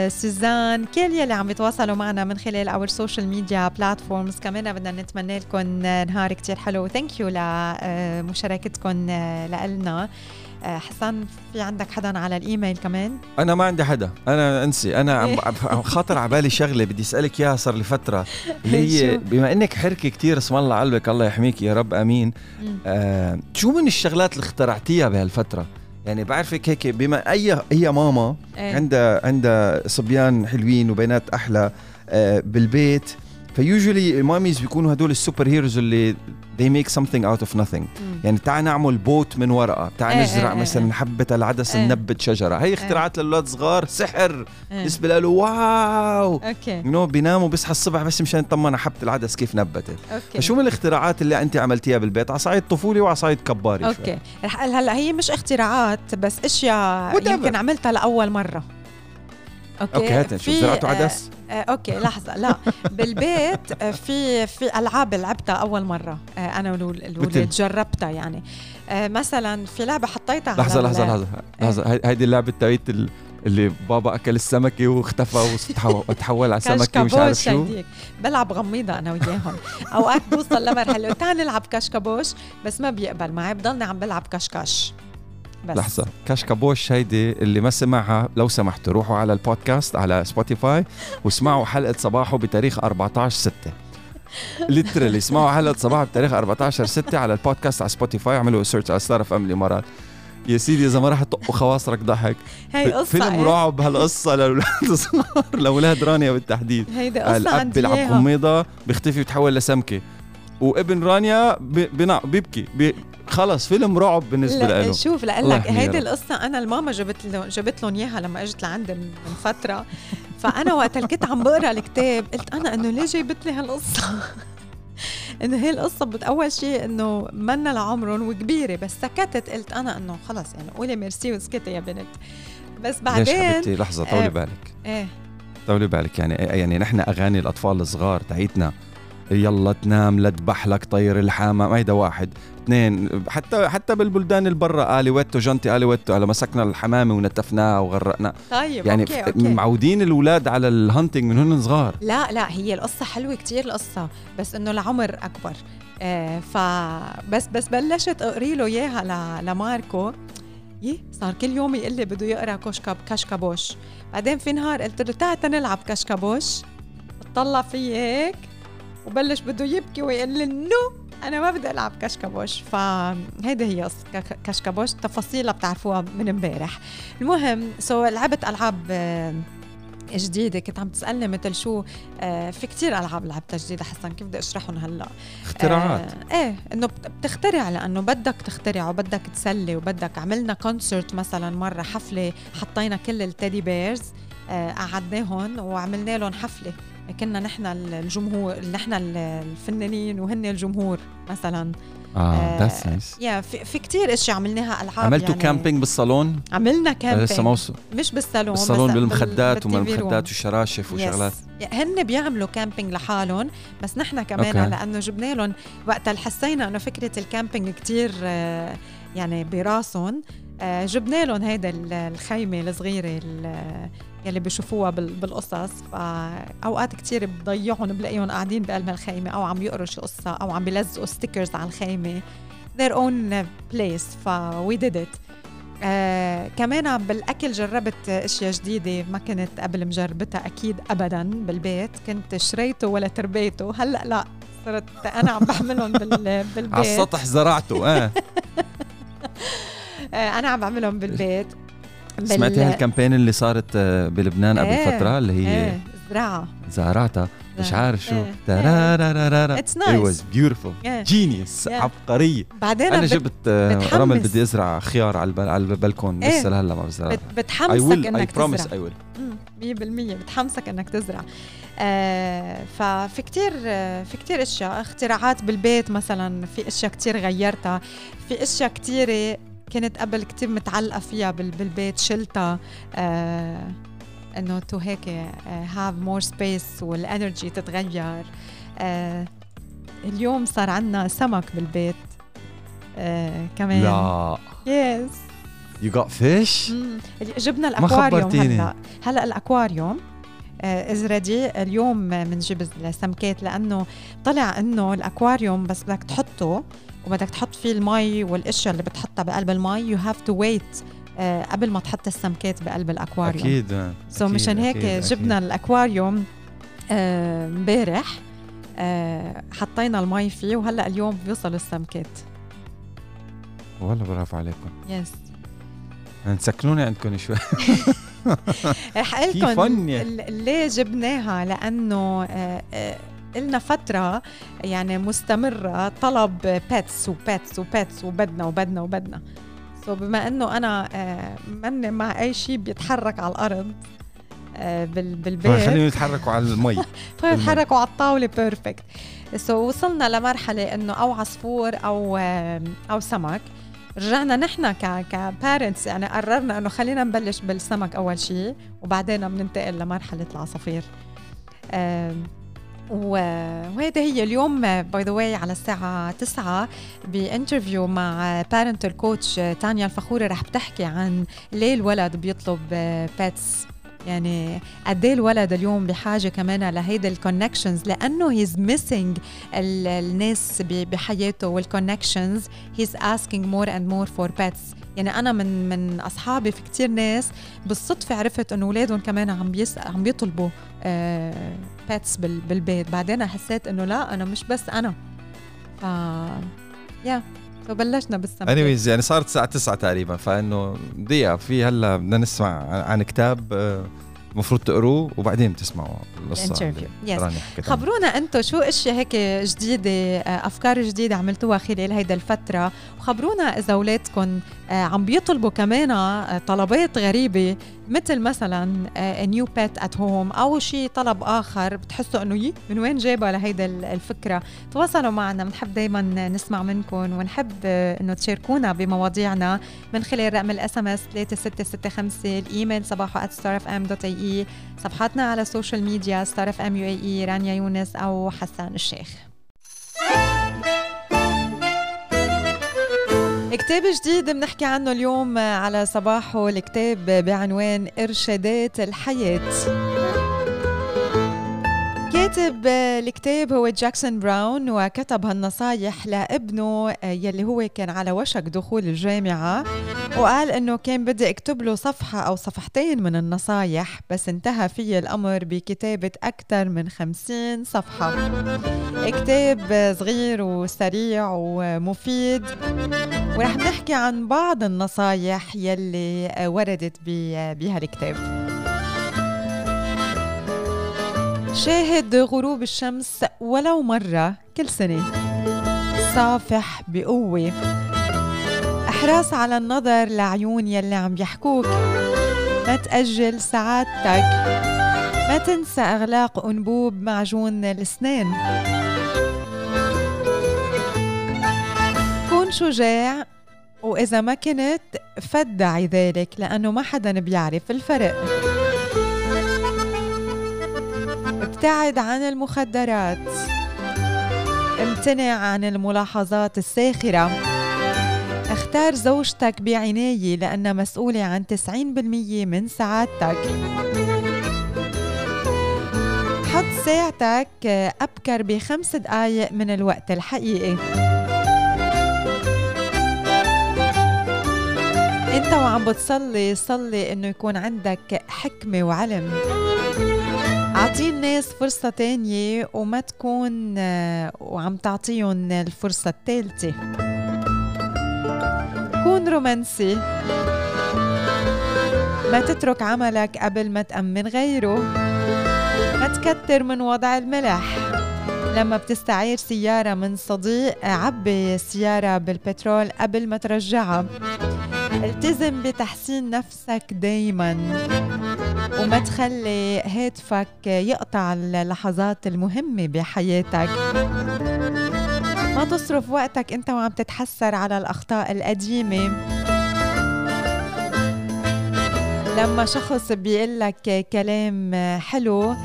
سوزان كل يلي عم يتواصلوا معنا من خلال our social media platforms كمان بدنا نتمنى لكم نهار كتير حلو. thank you لمشاركتكم لنا آه، حسن في عندك حدا على الإيميل كمان؟ أنا ما عندي حدا. أنا أنسي. أنا عم خاطر على بالي شغلة بدي أسألك إياها صار لي فترة. اللي هي بما إنك حركة كتير اسم الله قلبك الله يحميك يا رب آمين. آه شو من الشغلات اللي اخترعتيها بهالفترة؟ يعني بعرفك هيك بما أي هي ماما إيه؟ عندها عندها صبيان حلوين وبنات أحلى آه بالبيت فيوجولي ماميز بيكونوا هدول السوبر هيروز اللي they make something out of nothing. مم. يعني تعال نعمل boat من ورقة تعال إيه نزرع إيه, إيه، مثلا إيه. حبة العدس إيه. ننبت شجرة. هي اختراعات إيه للاولاد صغار سحر بالنسبة له wow! Okay. Know بيناموا بيصحى الصبح بس مشان يطمن حبة العدس كيف نبتت. Okay. فشو من الاختراعات اللي أنت عملتيها بالبيت؟ على صعيد طفولي وعلى صعيد كباري أوكي. رح هلأ هي مش اختراعات بس أشياء يمكن عملتها لأول مرة. okay؟ okay هات نشوف زرعتوا عدس آه okay لحظة لا. بالبيت آه، في في ألعاب لعبتها أول مرة آه أنا والولاد جربتها يعني. آه مثلا في لعبة حطيتها لحظة لحظة لحظة لحظة. هيدي اللعبة تاعت اللي بابا أكل السمكة واختفى وتحول على سمكة ومش عارف شو. بلعب غميضة أنا وياهم. أوقات بوصل لمرحلة تعال نلعب كشكبوش بس ما بيقبل معي بضلني عم بلعب كشكش بس. لحظة. كشكبوش هيدي اللي ما سمعها لو سمحتوا روحوا على البودكاست على سبوتيفاي واسمعوا حلقة صباحو بتاريخ 14 6 literally اسمعوا حلقة صباحو بتاريخ 14 6 على البودكاست على سبوتيفاي اعملوا search على ستار اف ام الامارات يا سيدي إذا ما راح تطقوا خواصرك ضحك. هي قصة فيلم إيه؟ رعب هالقصة للاولاد الصغار لأولاد رانيا بالتحديد. هيدي قصة الأب بيلعب غميضة بيختفي ويتحول لسمكة. وابن رانيا بيبكي. بي خلص فيلم رعب بالنسبة له. شوف لك هيدي القصة أنا الماما جبت له جبت لهم إياها لما إجت لعندي من فترة. فأنا وقت كنت عم بقرأ الكتاب قلت أنا إنه ليه جايبت لي هالقصة؟ إنه هي القصة أول شيء إنه منا لعمرهم وكبيرة بس سكتت. قلت أنا إنه خلص يعني قولي ميرسي وسكتي يا بنت. بس بعدين ليش حبيبتي؟ لحظة طولي آه بالك. إيه. طولي بالك. يعني يعني نحن أغاني الأطفال الصغار تاعيتنا يلا تنام لا تذبح لك طير الحمام هيدا واحد. اثنين حتى حتى بالبلدان البرة alouette gentille alouette على مسكنا الحمامة ونتفناها وغرقنا. طيب يعني okay okay. معودين الأولاد على ال hunting من هن صغار. لا لا هي القصة حلوة كتير القصة. بس إنه العمر أكبر. آه فبس بس بلشت أقري له إياها لماركو. يه صار كل يوم يقول لي بده يقرأ كشكب كشكبوش. بعدين في نهار قلت له تعال نلعب كشكبوش. طلع في هيك. وبلش بده يبكي ويقول لي نو أنا ما بدي ألعب كشكبوش. فهيدي هي كشكبوش. تفاصيلها بتعرفوها من امبارح. المهم so لعبت ألعاب آه، جديدة. كنت عم تسألني مثل شو آه في كتير ألعاب لعبتها جديدة حسن. كيف بدي أشرحهم هلأ؟ اختراعات. آه إيه إنه بتخترع لأنه بدك تخترع وبدك تسلي وبدك. عملنا concert مثلا مرة حفلة حطينا كل ال teddy bears آه قعدناهم وعملنا لهم حفلة. كنا نحن الجمهور نحن الفنانين وهن الجمهور مثلا. آه that's nice yeah في, في كثير إشياء عملناها ألعاب عملتوا يعني camping بالصالون؟ عملنا camping لسه موسم. مش بالصالون بالصالون بالمخدات ومن المخدات والشراشف وشغلات. هن بيعملوا camping لحالهم بس نحن كمان okay. لأنه جبنا لهم وقتها حسينا أنه فكرة ال camping كثير آه، يعني براسهم. آه، جبنا لهم هيدا الخيمة الصغيرة يلي بيشوفوها بالقصص. فاوقات كتير بضيعهم بلاقيهم قاعدين بقلب الخيمه أو عم يقروا شي قصة أو عم بيلزقوا stickers على الخيمة. Their own place. ف we did it. آه كمان بالأكل جربت أشياء جديدة ما كنت قبل مجربتها أكيد ابدا بالبيت. كنت شريته ولا تربيته. هلأ لا صرت أنا عم بعملهم بالبيت. على السطح زرعته آه. أنا عم بعملهم بالبيت. بال... سمعتي هال campaign اللي صارت آه، بلبنان قبل إيه فترة اللي هي إيه زراعة. زارعتها مش عارف شو. ترارارارا it's nice was beautiful. genius عبقرية. بعدين أنا جبت آه، رمل بدي أزرع خيار على البلكون. لسه لهلا ما بزرع بتحمسك إنك تزرع. will. 100% بتحمسك إنك تزرع. آه ففي كتير آه في كتير أشياء. اختراعات بالبيت مثلا في أشياء كتير غيرتها. في أشياء كتيرة كنت قبل كتير متعلقة فيها بالبيت شلتها آه إنه to هيك have more space وال energy تتغير. آه اليوم صار عندنا سمك بالبيت. آه كمان. لا. yes you got fish جبنا الأكواريوم هلأ. هلأ ال aquarium is ready اليوم بنجيب السمكات لأنه طلع إنه الأكواريوم بس بدك تحطه وبدك تحط فيه المي والاشياء اللي بتحطها بقلب المي you have to wait قبل ما تحط السمكات بقلب الأكواريوم. أكيد so مشان هيك أكيد جبنا. الأكواريوم آه، امبارح آه حطينا المي فيه وهلأ اليوم بيوصلوا السمكات. والله برافو عليكم. yes سكنوني عندكم شوي. رح لكم ليه جبناها؟ لأنه آه آه إلنا فترة يعني مستمرة طلب pets و pets و pets وبدنا وبدنا وبدنا. so بما إنه أنا آه من مع أي شيء بيتحرك على الأرض آه بالبيت. خليهم يتحركوا على المي. خليهم يتحركوا على الطاولة perfect so وصلنا لمرحلة إنه أو عصفور أو آه أو سمك. رجعنا نحن ك ك parents يعني قررنا إنه خلينا نبلش بالسمك أول شيء وبعدين بننتقل لمرحلة العصافير. وهيدي هي اليوم by the way على الساعة 9 ب interview مع parental coach تانيا الفخوري رح بتحكي عن ليه الولد بيطلب pets يعني قد إيه الولد اليوم بحاجة كمان لهيدا ال connections لأنه he's missing الناس بحياته وال connections he's asking more and more for pets يعني أنا من من أصحابي في كتير ناس بالصدفة عرفت إنه أولادهم كمان عم بيس عم بيطلبوا آه pets بالبيت. بعدين حسيت إنه لا أنا مش بس أنا. ف yeah فبلشنا بالسمك anyways يعني صارت الساعة 9 تقريبا فإنه دقيقة في هلأ بدنا نسمع عن كتاب آه المفروض تقروه وبعدين بتسمعوا القصة يس. خبرونا أنتم شو اشياء هيك جديده آه، أفكار جديدة عملتوها خلال هيدا الفترة. وخبرونا إذا اولادكم آه، عم بيطلبوا كمان آه، طلبات غريبة مثل مثلا نيو بيت ات هوم أو شيء طلب آخر بتحسوا إنه يي من وين جايبه لهيدا الفكرة. تواصلوا معنا بنحب دائما نسمع منكم ونحب إنه تشاركونا بمواضيعنا من خلال رقم ال SMS 3665 الإيميل صباحو أي صفحاتنا على ال social media ستار FM UAE رانيا يونس أو حسان الشيخ. كتاب جديد بنحكي عنه اليوم على صباحو الكتاب بعنوان إرشادات الحياة. كاتب الكتاب هو جاكسون براون وكتب هالنصايح لابنه يلي هو كان على وشك دخول الجامعة وقال إنه كان بدي أكتب له صفحة أو صفحتين من النصايح بس انتهى في الأمر بكتابة أكثر من خمسين صفحة. كتاب صغير وسريع ومفيد. ورح نحكي عن بعض النصايح يلي وردت بهالكتاب شاهد غروب الشمس ولو مرة كل سنة. صافح بقوة. احرص على النظر لعيون يلي عم يحكوك. ما تأجل سعادتك. ما تنسى إغلاق أنبوب معجون الأسنان. كون شجاع وإذا ما كنت فدعي ذلك لأنه ما حدا بيعرف الفرق. ابتعد عن المخدرات. امتنع عن الملاحظات الساخرة. اختار زوجتك بعناية لأنها مسؤولة عن 90% من سعادتك. حط ساعتك أبكر بخمس دقايق من الوقت الحقيقي. انت وعم بتصلي صلي إنه يكون عندك حكمة وعلم. اعطي الناس فرصة تانية وما تكون آه، وعم تعطيهم الفرصة الثالثة كون رومانسي. ما تترك عملك قبل ما تأمن غيره. ما تكتر من وضع الملح لما بتستعير سيارة من صديق عبي السيارة بالبترول قبل ما ترجعها. التزم بتحسين نفسك دايما. وما تخلي هاتفك يقطع اللحظات المهمة بحياتك. ما تصرف وقتك أنت وعم تتحسر على الأخطاء القديمة. لما شخص بيقول لك كلام حلو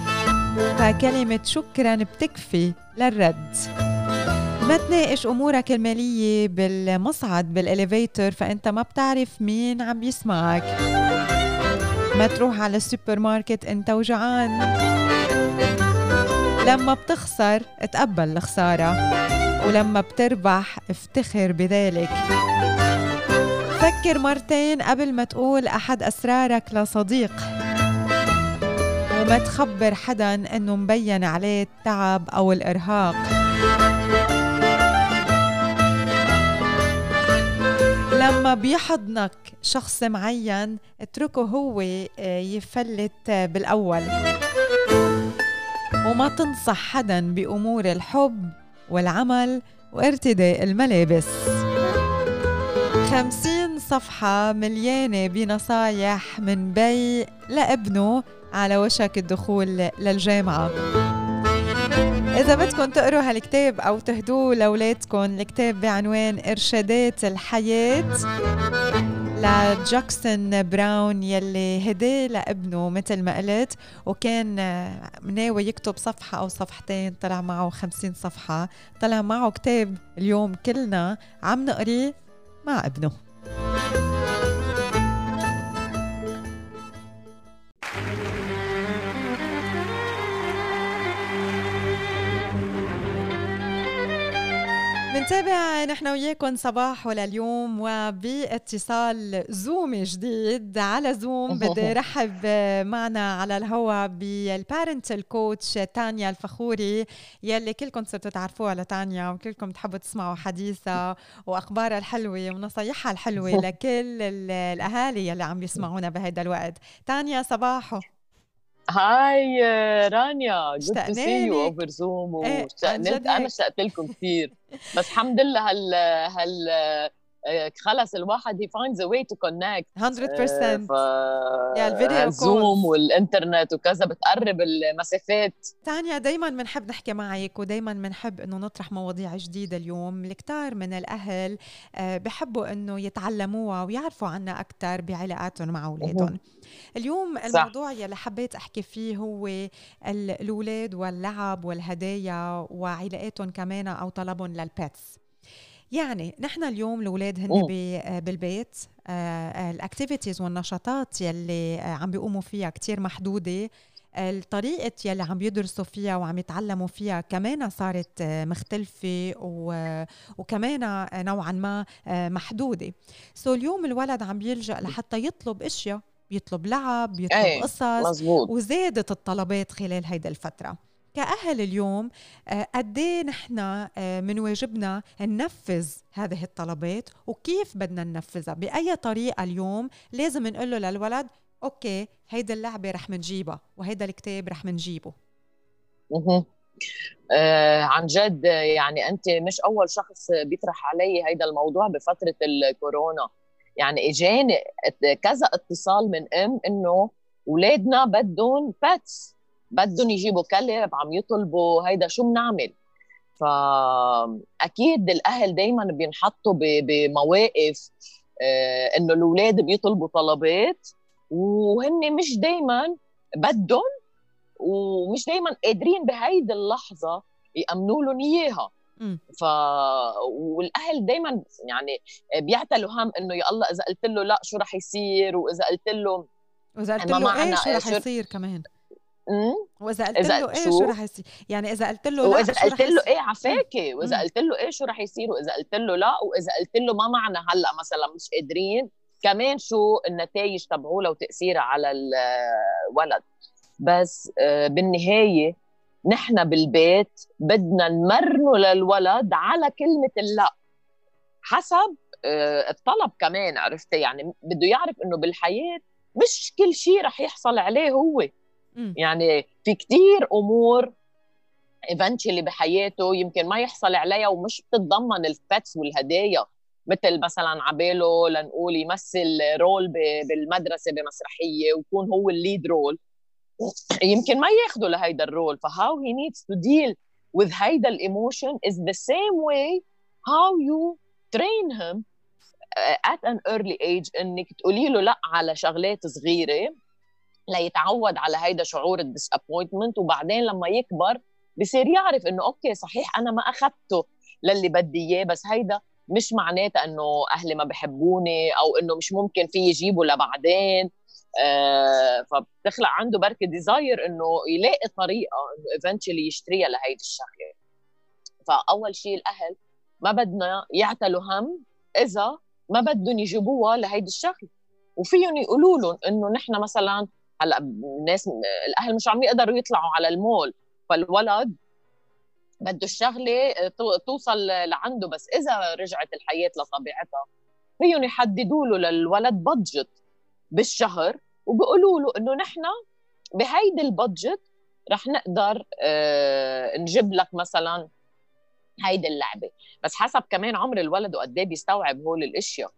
فكلمة شكرا بتكفي للرد. ما تناقش أمورك المالية بالمصعد بالإليفيتر فأنت ما بتعرف مين عم يسمعك. ما تروح على السوبر ماركت أنت وجعان. لما بتخسر تقبل الخسارة. ولما بتربح افتخر بذلك. فكر مرتين قبل ما تقول أحد أسرارك لصديق. وما تخبر حدا إنه مبين عليه التعب أو الإرهاق. لما بيحضنك شخص معين اتركه هو آه، يفلت بالأول. وما تنصح حدا بأمور الحب والعمل وارتداء الملابس. خمسين صفحة مليانة بنصايح من بي لابنه على وشك الدخول للجامعة. إذا بدكم تقروا هالكتاب أو تهدوه لأولادكم الكتاب بعنوان إرشادات الحياة لجاكسون براون يلي هداه لابنه مثل ما قلت وكان ناوي يكتب صفحة أو صفحتين طلع معه خمسين صفحة. طلع معه كتاب اليوم كلنا عم نقريه مع ابنه. بنتابع نحن وياكم صباحو لليوم وباتصال زوم جديد على زوم بدي رحب معنا على الهواء بال parental coach تانيا الفخوري يلي كلكم صرتوا تعرفوها لتانيا وكلكم تحبوا تسمعوا حديثها وأخبارها الحلوة ونصايحها الحلوة لكل الأهالي يلي عم يسمعونا بهذا الوقت. تانيا صباحو. hi رانيا good to see you over Zoom واشتقنا أنا اشتقت لكم كثير بس الحمد لله هال هال خلص الواحد he finds a way to connect 100% ف... yeah الفيديو زوم والإنترنت وكذا بتقرب المسافات. تانيا دايما بنحب نحكي معك ودايما بنحب إنه نطرح مواضيع جديدة اليوم. الكتار من الأهل آه، بحبوا إنه يتعلموها ويعرفوا عنها أكثر بعلاقاتهم مع أولادهم. اليوم الموضوع يلي حبيت أحكي فيه هو الاولاد واللعب والهدايا وعلاقاتهم كمان أو طلبهم لل pets يعني نحن اليوم الاولاد هن بالبيت. آه، ال activities والنشاطات يلي عم بيقوموا فيها كتير محدودة. الطريقة يلي عم يدرسوا فيها وعم يتعلموا فيها كمان صارت مختلفة وكمان نوعا ما محدودة. so اليوم الولد عم يلجأ لحتى يطلب إشياء بيطلب لعب بيطلب إيه قصص مزبوط. وزادت الطلبات خلال هيدا الفترة. كأهل اليوم آه، قد إيه نحن آه، من واجبنا ننفذ هذه الطلبات وكيف بدنا ننفذها؟ بأي طريقة اليوم لازم نقول له للولد أوكي هيدا اللعبة رح منجيبها وهيدا الكتاب رح منجيبه. آه عن جد يعني أنت مش أول شخص بيطرح علي هيدا الموضوع بفترة الكورونا. يعني إجاني كذا اتصال من أم إنه اولادنا بدهم باتس بدهم يجيبوا كلب عم يطلبوا هيدا شو بنعمل؟ فأكيد الأهل دائما بينحطوا بمواقف آه، إنه الأولاد بيطلبوا طلبات وهن مش دائما بدهم ومش دائما قادرين بهيدي اللحظة يأمنوا لهم إياها. ف والأهل دائما يعني بيعتلوا هم إنه يا الله إذا قلت له لا شو رح يصير؟ وإذا قلت له وإذا قلت له إيه شو رح يصير كمان؟ واذا قلت له إيه شو رح يصير؟ يعني إذا قلت له وإذا قلت له إيه عفاكي. وإذا قلت له إيه شو رح يصير؟ وإذا قلت له لا وإذا قلت له ما معنا هلأ مثلا مش قادرين. كمان شو النتائج تبعولها وتاثيرها على الولد. بس آه، بالنهاية نحن بالبيت بدنا نمرنه للولد على كلمة اللا. حسب آه، الطلب كمان عرفتي؟ يعني بده يعرف إنه بالحياة مش كل شيء رح يحصل عليه هو. يعني في كتير أمور eventually بحياته يمكن ما يحصل عليها ومش بتتضمن ال pets والهدايا. مثل مثلا عباله لنقول يمثل role بالمدرسة بمسرحية ويكون هو ال lead role يمكن ما ياخذوا لهيدا ال role ف how he needs to deal with هيدا ال emotion is the same way how you train him at an early age. إنك تقولي له لا على شغلات صغيرة. ليتعود على هيدا شعور ال disappointment وبعدين لما يكبر بصير يعرف إنه okay صحيح أنا ما أخذته للي بدي إياه بس هيدا مش معناتها إنه أهلي ما بحبوني أو إنه مش ممكن في يجيبه لبعدين. آه فبتخلق عنده برك desire إنه يلاقي طريقة إنه eventually يشتريها لهيدي الشغلة. فأول شيء الأهل ما بدنا يعتلوا هم إذا ما بدهم يجيبوها لهيدي الشغلة. وفيهم يقولوا لهم إنه نحن مثلا هلأ الناس الأهل مش عم يقدروا يطلعوا على المول فالولد بده الشغلة توصل لعنده بس إذا رجعت الحياة لطبيعتها فيهم يحددوا له للولد بادجت بالشهر وبيقولوا له إنه نحن بهيدي البادجت رح نقدر آه نجيب لك مثلا هيدي اللعبة. بس حسب كمان عمر الولد وقد إيه بيستوعب هول الأشياء.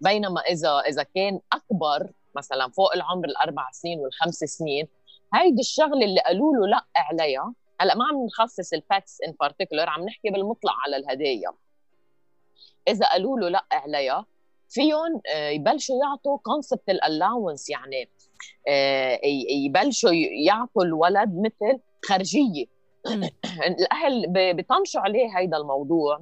بينما اذا إذا كان أكبر مثلا فوق العمر الأربع سنين والخمس سنين هيدي الشغلة اللي قالوا له لأ عليها. هلأ ما عم نخصص ال pets in particular عم نحكي بالمطلق على الهدايا. إذا قالوا له لأ عليها فيهم آه، يبلشوا يعطوا concept ال allowance يعني آه، يبلشوا يعطوا الولد مثل خرجية. الأهل بيطنشوا عليه هيدا الموضوع.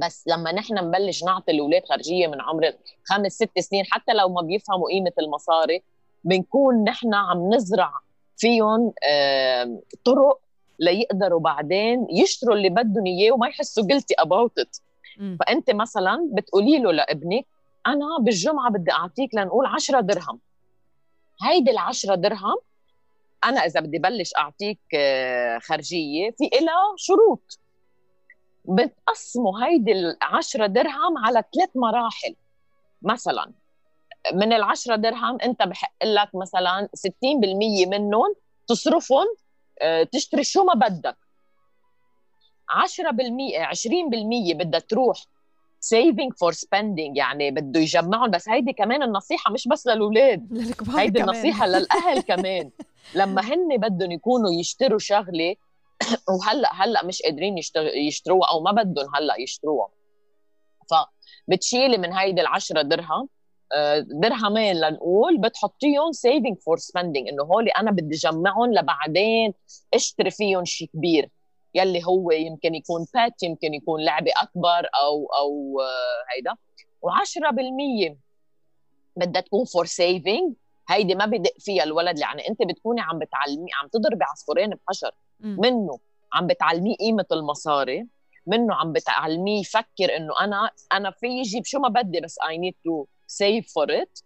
بس لما نحن نبلش نعطي الأولاد خارجية من عمر خمس ست سنين حتى لو ما بيفهموا قيمة المصاري بنكون نحن عم نزرع فيهم طرق ليقدروا بعدين يشتروا اللي بدهم إياه وما يحسوا قلتي اباوت ات فأنت مثلا بتقولي له لابنك أنا بالجمعة بدي أعطيك لنقول 10 درهم. هيدي ال 10 درهم أنا إذا بدي بلش أعطيك آه، خرجيه في لها شروط. بتقسموا هيدي ال 10 درهم على ثلاث مراحل. مثلا من ال 10 درهم أنت بحق لك مثلا 60% منهم تصرفهم آه، تشتري شو ما بدك. 10% 20% بدها تروح saving for spending يعني بده يجمعهم. بس هيدي كمان النصيحة مش بس للأولاد. هيدي النصيحة للأهل كمان. لما هن بدهم يكونوا يشتروا شغلة وهلا هلأ مش قادرين يشتروها أو ما بدهم هلأ يشتروها. فبتشيلي من هيدي ال10 درهم آه، درهمين لنقول بتحطيهم saving for spending إنه هول أنا بدي جمعهم لبعدين أشتري فيهم شيء كبير. يلي هو يمكن يكون pet يمكن يكون لعبة أكبر أو أو آه، هيدا. و10% بدها تكون for saving هيدي ما بيدق فيها الولد يعني أنت بتكوني عم بتعلمي عم تضربي عصفورين بحجر منه عم بتعلميه قيمة المصاري منه عم بتعلميه يفكر إنه أنا أنا في يجيب شو ما بدي بس I need to save for it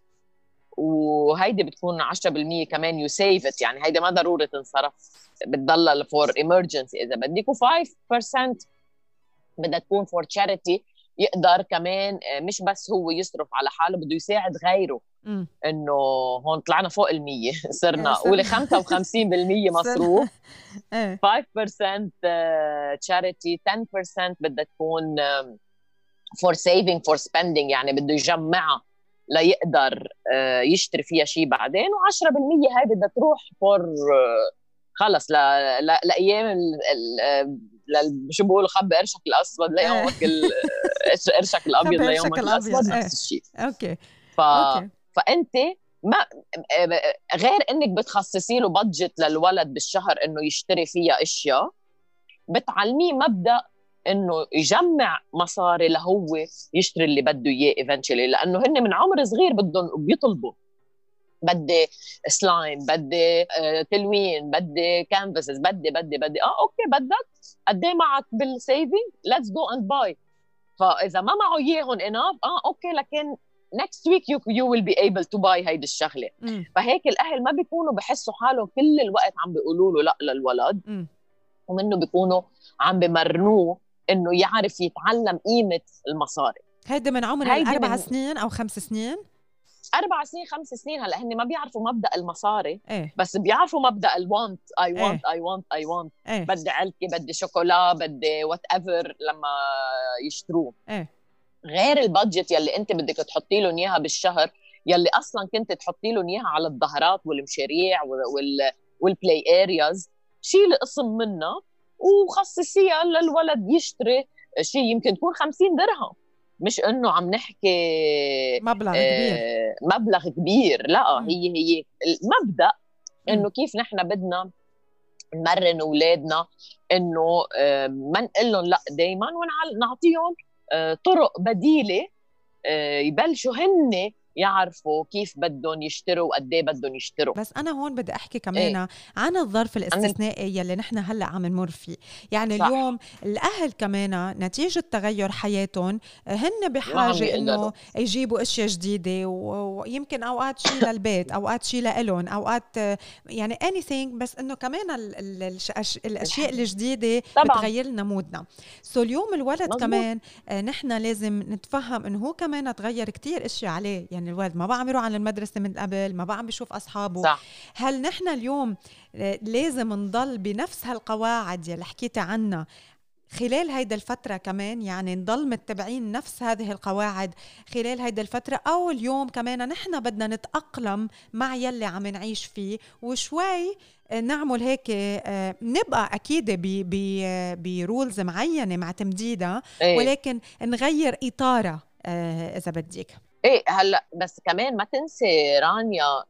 وهيدي بتكون 10% كمان you save it يعني هيدي ما ضروري تنصرف بتضلها for emergency إذا بدك و5% بدها تكون for charity يقدر كمان آه، مش بس هو يصرف على حاله بده يساعد غيره. إنه هون طلعنا فوق ال 100 صرنا قولي 55% مصروف. 5% charity 10% بدها تكون for saving for spending يعني بده يجمعها ليقدر آه، يشتري فيها شيء بعدين. و10% هاي بدها تروح for آه، خلص لأيام شو بيقولوا خبي قرشك الأسود ليومك قرشك الأبيض ليومك الأسود نفس الشيء okay. ف... فأنت ما غير إنك بتخصصي له budget للولد بالشهر إنه يشتري فيها أشياء بتعلميه مبدأ إنه يجمع مصاري لهو يشتري اللي بده إياه eventually لأنه هن من عمر صغير بدهم بيطلبوا. بدي سلايم بدي آه، تلوين بدي canvases بدي بدي بدي. آه okay بدك. قد إيه معك بال saving let's go and buy فإذا ما معه إياهم enough آه okay لكن next week you, you will be able to buy هيدي الشغلة. م. فهيك الأهل ما بيكونوا بحسوا حالهم كل الوقت عم بيقولوا له لا للولد. م. ومنه بيكونوا عم بمرنوه إنه يعرف يتعلم قيمة المصاري. هيدا من عمر الأربع من... سنين أو خمس سنين. أربع سنين خمس سنين هلا هن ما بيعرفوا مبدأ المصاري إيه؟ بس بيعرفوا مبدأ ال want I want I want I want بدي علكه بدي شوكولا بدي whatever لما يشتروه. إيه؟ غير ال budget يلي أنت بدك تحطي لهم إياها بالشهر يلي أصلا كنت تحطي لهم إياها على الظهرات والمشاريع وال وال play areas شيلي قسم منها وخصصيها للولد يشتري شيء يمكن تكون 50 درهم. مش إنه عم نحكي مبلغ كبير. آه مبلغ كبير. لا هي هي المبدأ إنه كيف نحن بدنا نمرن أولادنا إنه آه ما نقول لهم لا دائما ونعطيهم آه طرق بديلة آه يبلشوا هن يعرفوا كيف بدهم يشتروا وقد إيه بدهم يشتروا بس أنا هون بدي أحكي كمان إيه؟ عن الظرف الاستثنائي يلي نحن هلأ عم نمر فيه يعني صح. اليوم الأهل كمان نتيجة تغير حياتهم هن بحاجة إنه يجيبوا أشياء جديدة ويمكن أوقات شيء للبيت أوقات شيء لإلهم أوقات يعني اني بس إنه كمان الأشياء الجديدة طبعا. بتغير لنا مودنا سو اليوم الولد مزبوط. كمان آه، نحن لازم نتفهم إنه هو كمان تغير كتير أشياء عليه يعني الولد ما بقى عم يروح على المدرسة من قبل ما بقى عم بيشوف أصحابه. صح. هل نحن اليوم آه، لازم نضل بنفس هالقواعد يلي حكيتي عنها خلال هيدا الفترة كمان؟ يعني نضل متبعين نفس هذه القواعد خلال هيدا الفترة؟ أو اليوم كمان نحن بدنا نتأقلم مع يلي عم نعيش فيه؟ وشوي آه، نعمل هيك آه، نبقى أكيد برولز معينة مع تمديدها إيه. ولكن نغير إطارها إذا بدك. إيه هلأ بس كمان ما تنسي رانيا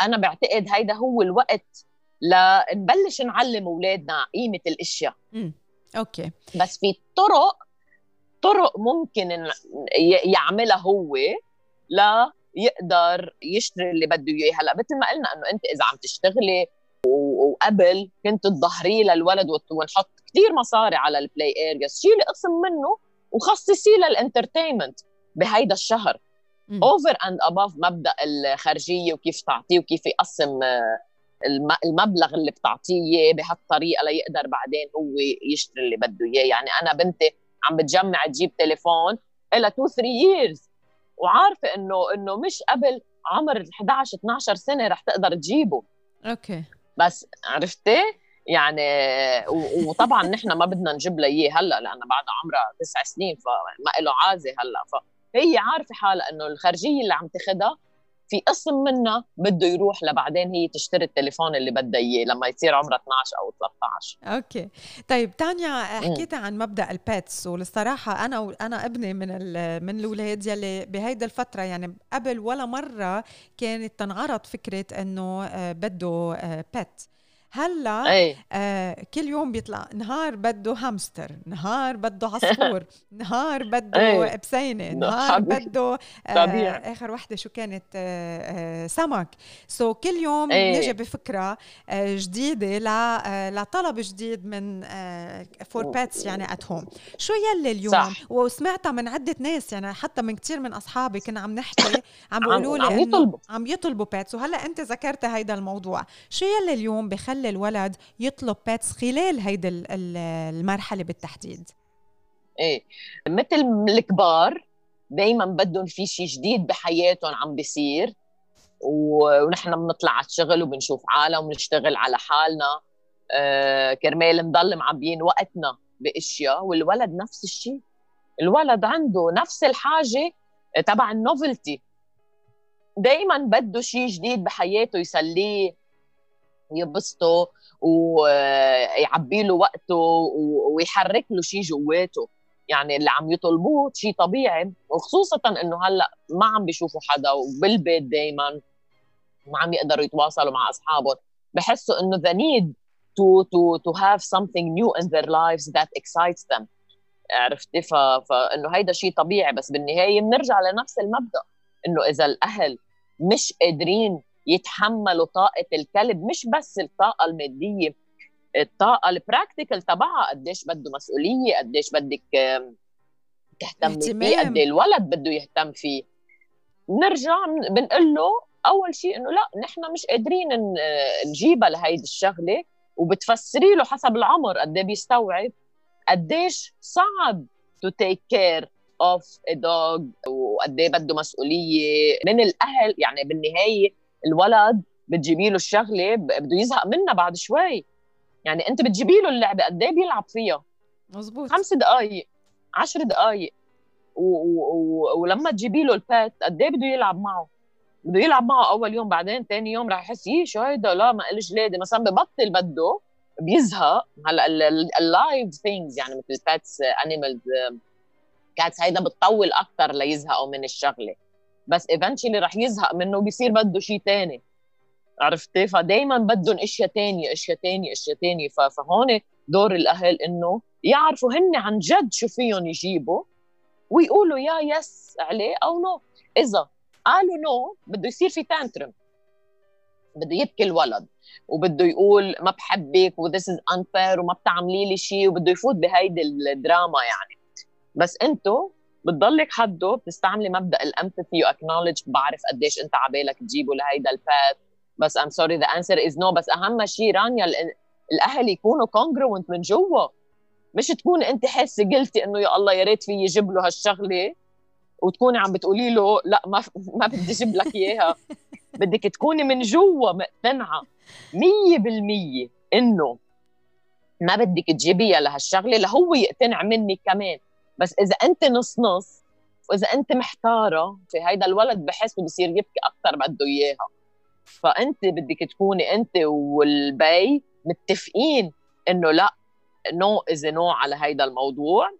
أنا بعتقد هيدا هو الوقت لنبلش نعلم أولادنا قيمة الأشياء. امم okay. بس في طرق طرق ممكن يعملها هو لا يقدر يشتري اللي بده إياه. هلأ مثل ما قلنا إنه أنت إذا عم تشتغلي وقبل كنت تظهريه للولد ونحط كثير مصاري على ال play areas شيلي قسم منه وخصصيه لل entertainment بهيدا الشهر. over and above مبدأ الخارجية وكيف تعطيه وكيف يقسم آه، المبلغ اللي بتعطيه بهالطريقة ليقدر بعدين هو يشتري اللي بده إياه. يعني أنا بنتي عم بتجمع تجيب تليفون لها 2 3 years وعارفة إنه إنه مش قبل عمر 11 12 سنة رح تقدر تجيبه. okay. بس عرفتي؟ يعني وطبعا نحن ما بدنا نجيب لها إياه هلأ لأنه بعد عمرها تسع سنين فما له عازة هلأ. ف هي عارفة حالها إنه الخارجية اللي عم تاخذها في قسم منها بده يروح لبعدين هي تشتري التليفون اللي بدها إياه لما يصير عمرها 12 أو 13 okay. طيب رانيا حكيت عن مبدأ ال pets والصراحة أنا أنا ابني من من الاولاد يلي بهيدا الفترة يعني قبل ولا مرة كانت تنعرض فكرة إنه آه، بده بيت آه، هلأ أي. آه كل يوم بيطلع نهار بده هامستر نهار بده عصفور نهار بده أي. بسينة نهار بده آه آخر وحدة شو كانت آه آه سمك. سو so كل يوم نجي بفكرة آه جديدة ل آه لطلب جديد من فور آه pets يعني at home شو يلي اليوم؟ صح. وسمعتها من عدة ناس يعني حتى من كثير من أصحابي كنا عم نحكي عم بيقولوا لي عم يطلبوا. عم يطلبوا بيتس وهلأ أنت ذكرت هيدا الموضوع. شو يلي اليوم بخلي الولد يطلب pets خلال هيدي المرحلة بالتحديد. إيه. مثل الكبار دائما بدهم في شيء جديد بحياتهم عم بيصير ونحن بنطلع على الشغل وبنشوف عالم وبنشتغل على حالنا. آه كرمال نضل معبيين وقتنا بأشياء والولد نفس الشيء الولد عنده نفس الحاجة تبع ال novelty دائما بده شيء جديد بحياته يسليه يبسطه ويعبي له وقته ويحرك له شيء جواته. يعني اللي عم يطلبوه شيء طبيعي وخصوصا إنه هلأ ما عم بيشوفوا حدا وبالبيت دائما ما عم يقدروا يتواصلوا مع أصحابهم. بحسوا إنه the need to to to have something new in their lives that excites them. عرفتي؟ فانه هيدا شيء طبيعي. بس بالنهاية بنرجع لنفس المبدأ. إنه إذا الأهل مش قادرين يتحملوا طاقة الكلب مش بس الطاقة المادية الطاقة البراكتيكال تبعها قديش بده مسؤولية قديش بدك تهتمي فيه قد الولد بده يهتم فيه. نرجع بنقول له أول شيء إنه لا نحن مش قادرين نجيبها لهيدي الشغلة وبتفسري له حسب العمر قد بيستوعب قديش صعب to take care of a dog وقد إيه بده مسؤولية من الأهل يعني بالنهاية الولد بتجيبي له الشغلة بده يزهق منها بعد شوي. يعني أنت بتجيبي له اللعبة قد إيه بيلعب فيها؟ مزبوط خمس دقائق عشر دقائق ولما تجيبي له ال pet قد إيه بده يلعب معه؟ بده يلعب معه أول يوم بعدين ثاني يوم رح يحس يي شو هيدا؟ لا ما قلش جلاده مثلا ببطل بده بيزهق. هلأ ال live things يعني مثل pets animals cats هيدا بتطول أكثر ليزهقوا من الشغلة. بس eventually رح يزهق منه وبيصير بده شيء ثاني عرفتي فدائما بدهم أشياء ثانية أشياء ثانية أشياء ثانية فهون دور الأهل إنه يعرفوا هن عن جد شو فيهم يجيبوا ويقولوا يا yes عليه أو no. إذا قالوا no بده يصير في tantrum بده يبكي الولد وبده يقول ما بحبك و this is unfair وما بتعملي لي شيء وبده يفوت بهيدي الدراما يعني. بس إنتو بتضلك حده بتستعملي مبدأ ال empathy و acknowledge بعرف قديش انت عبالك تجيبه لهيدا ال pet بس I'm sorry the answer is no بس أهم شيء رانيا الأهل يكونوا congruent من جوا. مش تكوني انت حاسة قلتي إنه يا الله يا ريت في يجيب له هالشغلة وتكوني عم بتقولي له لا ما ما بدي أجيب لك إياها. بدك تكوني من جوا مقتنعة 100% إنه ما بدك تجيبيها لهالشغلة لهو يقتنع منك كمان. بس إذا أنت نص نص وإذا أنت محتارة في هيدا الولد بحس بصير يبكي أكثر بده إياها. فأنت بدك تكوني أنت والبي متفقين إنه لا no is no على هيدا الموضوع.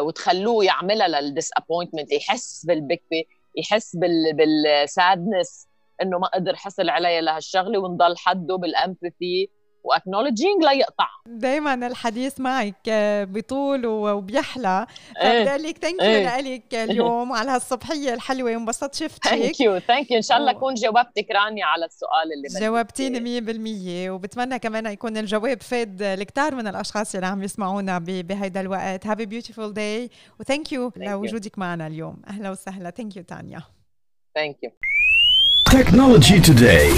وتخلوه يعملها لل disappointment يحس بالبكي يحس بال بال sadness إنه ما قدر حصل عليها لهالشغلة ونضل حده بال empathy و acknowledging لا يقطع. دائما الحديث معك بطول وبيحلى. فبدي لك thank you لك اليوم على هالصبحية الحلوة وانبسطت شفتك. thank you thank you إن شاء الله اكون جاوبتك رانيا على السؤال اللي جاوبتيني 100% وبتمنى كمان يكون الجواب فاد الكثار من الأشخاص اللي عم يسمعونا بهيدا الوقت. have beautiful day و thank you لوجودك معنا اليوم. أهلا وسهلا. thank you تانيا. thank you technology today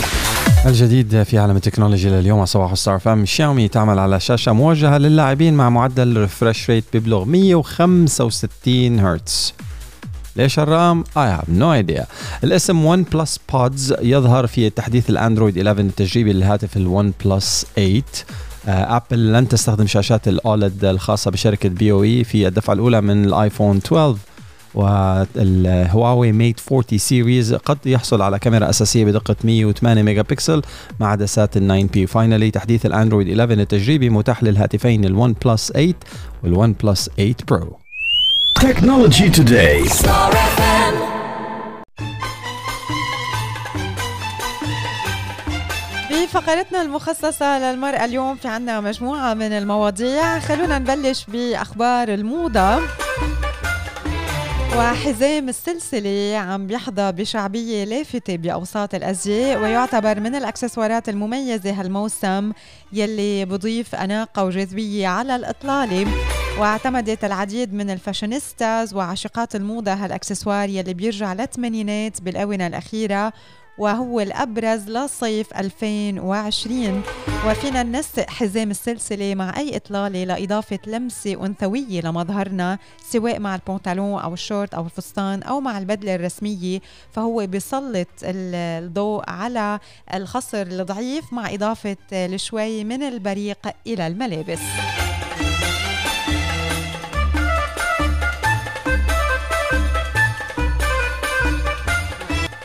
الجديد في عالم التكنولوجيا لليوم صباح ستار أف أم شاومي تعمل على شاشة موجهة للاعبين مع معدل refresh rate بيبلغ 165 هرتز ليش الرام؟ I have no idea. الاسم OnePlus Buds يظهر في تحديث الأندرويد 11 التجريبي للهاتف ال بلس 8 ابل لن تستخدم شاشات ال OLED الخاصة بشركة بي أو اي في الدفعة الأولى من الآيفون 12 والهواوي ميت 40 series قد يحصل على كاميرا أساسية بدقة 108 ميجا بكسل مع عدسات ال 9 بي. finally تحديث الأندرويد 11 التجريبي متاح للهاتفين ال بلس 8 وال بلس 8 برو technology today بفقرتنا المخصصة للمرأة اليوم في عنا مجموعة من المواضيع. خلونا نبلش بأخبار الموضة. وحزام السلسلة عم بيحظى بشعبية لافتة بأوساط الأزياء ويعتبر من الأكسسوارات المميزة هالموسم يلي بضيف أناقة وجاذبية على الإطلالة. واعتمدت العديد من الفاشينيستاز وعاشقات الموضة هالأكسسوار يلي بيرجع للثمانينات بالآونة الأخيرة وهو الأبرز لصيف 2020 وفينا ننسق حزام السلسلة مع أي إطلالة لإضافة لمسة أنثوية لمظهرنا سواء مع البنطلون أو الشورت أو الفستان أو مع البدلة الرسمية. فهو بيسلط الضوء على الخصر الضعيف مع إضافة الشوي من البريق إلى الملابس.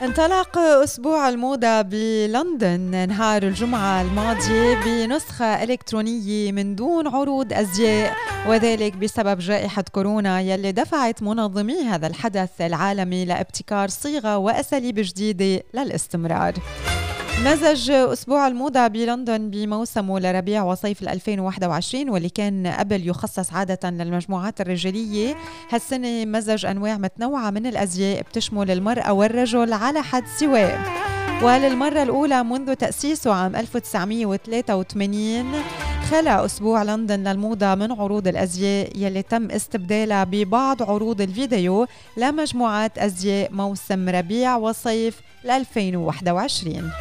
انطلق أسبوع الموضة بلندن. نهار الجمعة الماضية بنسخة إلكترونية من دون عروض أزياء وذلك بسبب جائحة كورونا يلي دفعت منظمي هذا الحدث العالمي لابتكار صيغة وأساليب جديدة للاستمرار. مزج أسبوع الموضة بلندن بموسمه لربيع وصيف 2021 واللي كان قبل يخصص عادة للمجموعات الرجالية. هالسنة مزج أنواع متنوعة من الأزياء بتشمل المرأة والرجل على حد سواء. وللمرة الأولى منذ تأسيسه عام 1983 خلى أسبوع لندن للموضة من عروض الأزياء يلي تم استبدالها ببعض عروض الفيديو لمجموعات أزياء موسم ربيع وصيف 2021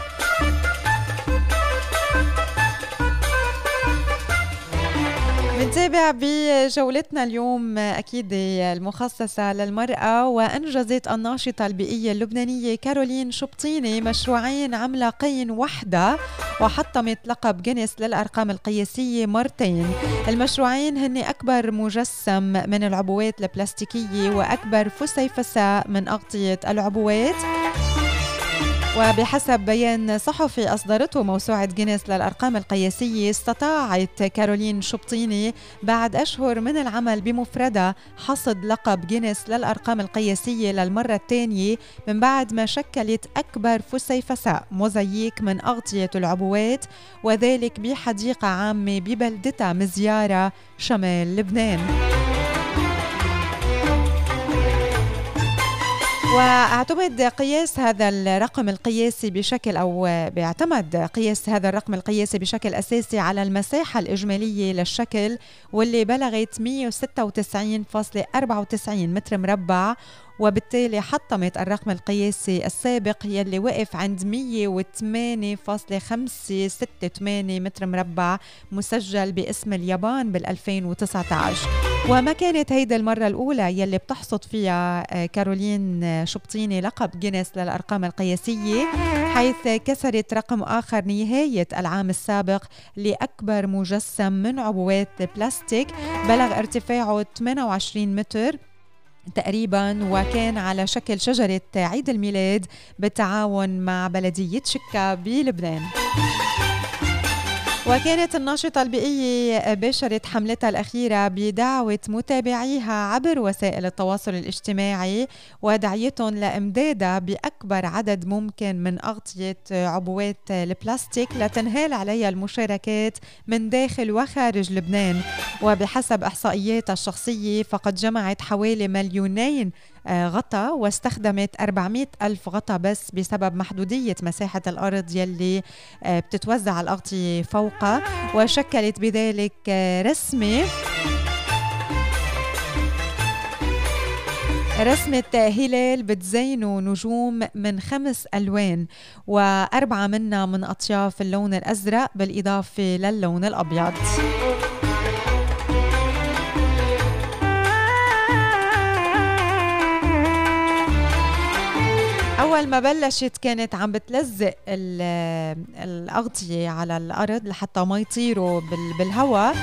منتابع بجولتنا اليوم أكيد المخصصة للمرأة وأنجزت الناشطة البيئية اللبنانية كارولين شبطيني مشروعين عملاقين وحدة وحطمت لقب جينيس للأرقام القياسية مرتين. المشروعين هن أكبر مجسم من العبوات البلاستيكية وأكبر فسيفساء من أغطية العبوات. وبحسب بيان صحفي أصدرته موسوعة جينيس للأرقام القياسية استطاعت كارولين شبطيني بعد أشهر من العمل بمفردها حصد لقب جينيس للأرقام القياسية للمرة الثانية من بعد ما شكلت أكبر فسيفساء موزاييك من أغطية العبوات وذلك بحديقة عامة ببلدتها مزيارة شمال لبنان. وأعتمد قياس هذا الرقم القياسي بشكل أو بيعتمد قياس هذا الرقم القياسي بشكل أساسي على المساحة الإجمالية للشكل واللي بلغت 196.94 متر مربع وبالتالي حطمت الرقم القياسي السابق يلي وقف عند 108.568 متر مربع مسجل باسم اليابان بال 2019 وما كانت هيدا المرة الأولى يلي بتحصد فيها آه، كارولين شبطيني لقب جينيس للأرقام القياسية حيث كسرت رقم آخر نهاية العام السابق لأكبر مجسم من عبوات بلاستيك بلغ ارتفاعه 28 متر. تقريبا وكان على شكل شجرة عيد الميلاد بالتعاون مع بلدية شكا بلبنان. وكانت الناشطة البيئية باشرت حملتها الأخيرة بدعوة متابعيها عبر وسائل التواصل الاجتماعي ودعيتهم لإمدادها بأكبر عدد ممكن من أغطية عبوات البلاستيك لتنهال عليها المشاركات من داخل وخارج لبنان. وبحسب إحصائياتها الشخصية فقد جمعت حوالي مليونين غطا واستخدمت 400 ألف غطا بس بسبب محدودية مساحة الأرض يلي آه، بتتوزع الأغطية فوقها. وشكلت بذلك آه، رسمة رسمة هلال بتزينه نجوم من خمس ألوان وأربعة منها من أطياف اللون الأزرق بالإضافة للون الأبيض. أول ما بلشت كانت عم بتلزق الأغطية على الأرض لحتى ما يطيروا بالهواء.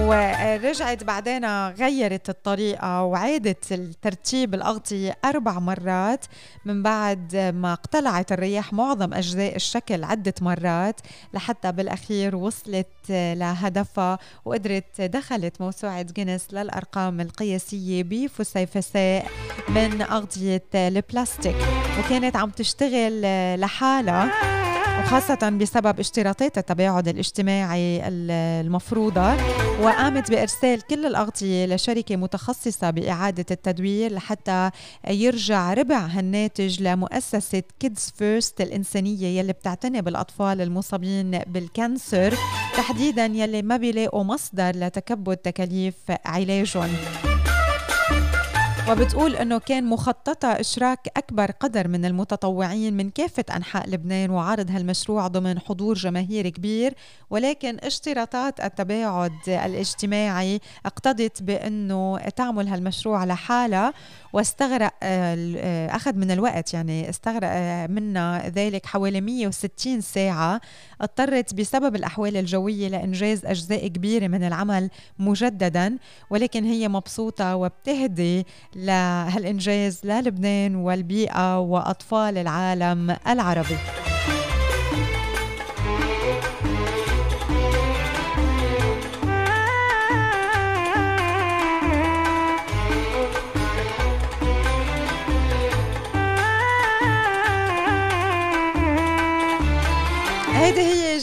ورجعت بعدين غيرت الطريقة وعادت الترتيب الأغطية أربع مرات من بعد ما اقتلعت الرياح معظم أجزاء الشكل عدة مرات لحتى بالأخير وصلت لهدفها وقدرت دخلت موسوعة جينيس للأرقام القياسية بفسيفساء من أغطية البلاستيك وكانت عم تشتغل لحالها. وخاصة بسبب اشتراطات التباعد الاجتماعي المفروضة وقامت بإرسال كل الأغطية لشركة متخصصة بإعادة التدوير لحتى يرجع ربع هالناتج لمؤسسة كيدز فيرست الإنسانية يلي بتعتني بالأطفال المصابين بال cancer تحديدا يلي ما بيلاقوا مصدر لتكبد تكاليف علاجهم. وبتقول إنه كان مخططة إشراك أكبر قدر من المتطوعين من كافة أنحاء لبنان وعرض هالمشروع ضمن حضور جماهيري كبير ولكن اشتراطات التباعد الاجتماعي اقتضت بأنه تعمل هالمشروع لحالها واستغرق آه، أخذ من الوقت يعني استغرق آه، منا ذلك حوالي 160 ساعة. اضطرت بسبب الأحوال الجوية لإنجاز أجزاء كبيرة من العمل مجددا ولكن هي مبسوطة وبتهدي لهالإنجاز للبنان والبيئة وأطفال العالم العربي.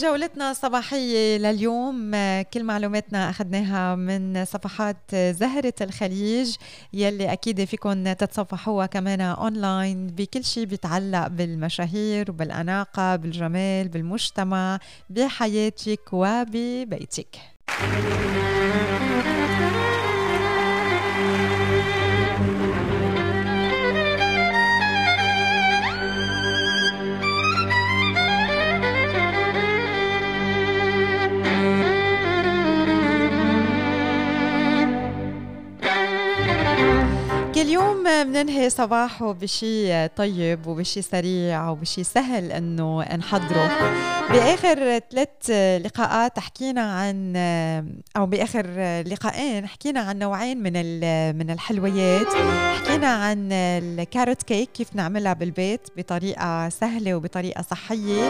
جولتنا الصباحية لليوم كل معلوماتنا أخذناها من صفحات زهرة الخليج يلي أكيد فيكم تتصفحوها كمان أونلاين بكل شيء بيتعلق بالمشاهير وبالأناقة بالجمال بالمجتمع بحياتك وببيتك. كل يوم بننهي صباحه بشي طيب وبشي سريع وبشي سهل إنه نحضره. بآخر ثلاث لقاءات حكينا عن أو بآخر لقاءين حكينا عن نوعين من من الحلويات. حكينا عن ال carrot cake كيف نعملها بالبيت بطريقة سهلة وبطريقة صحية.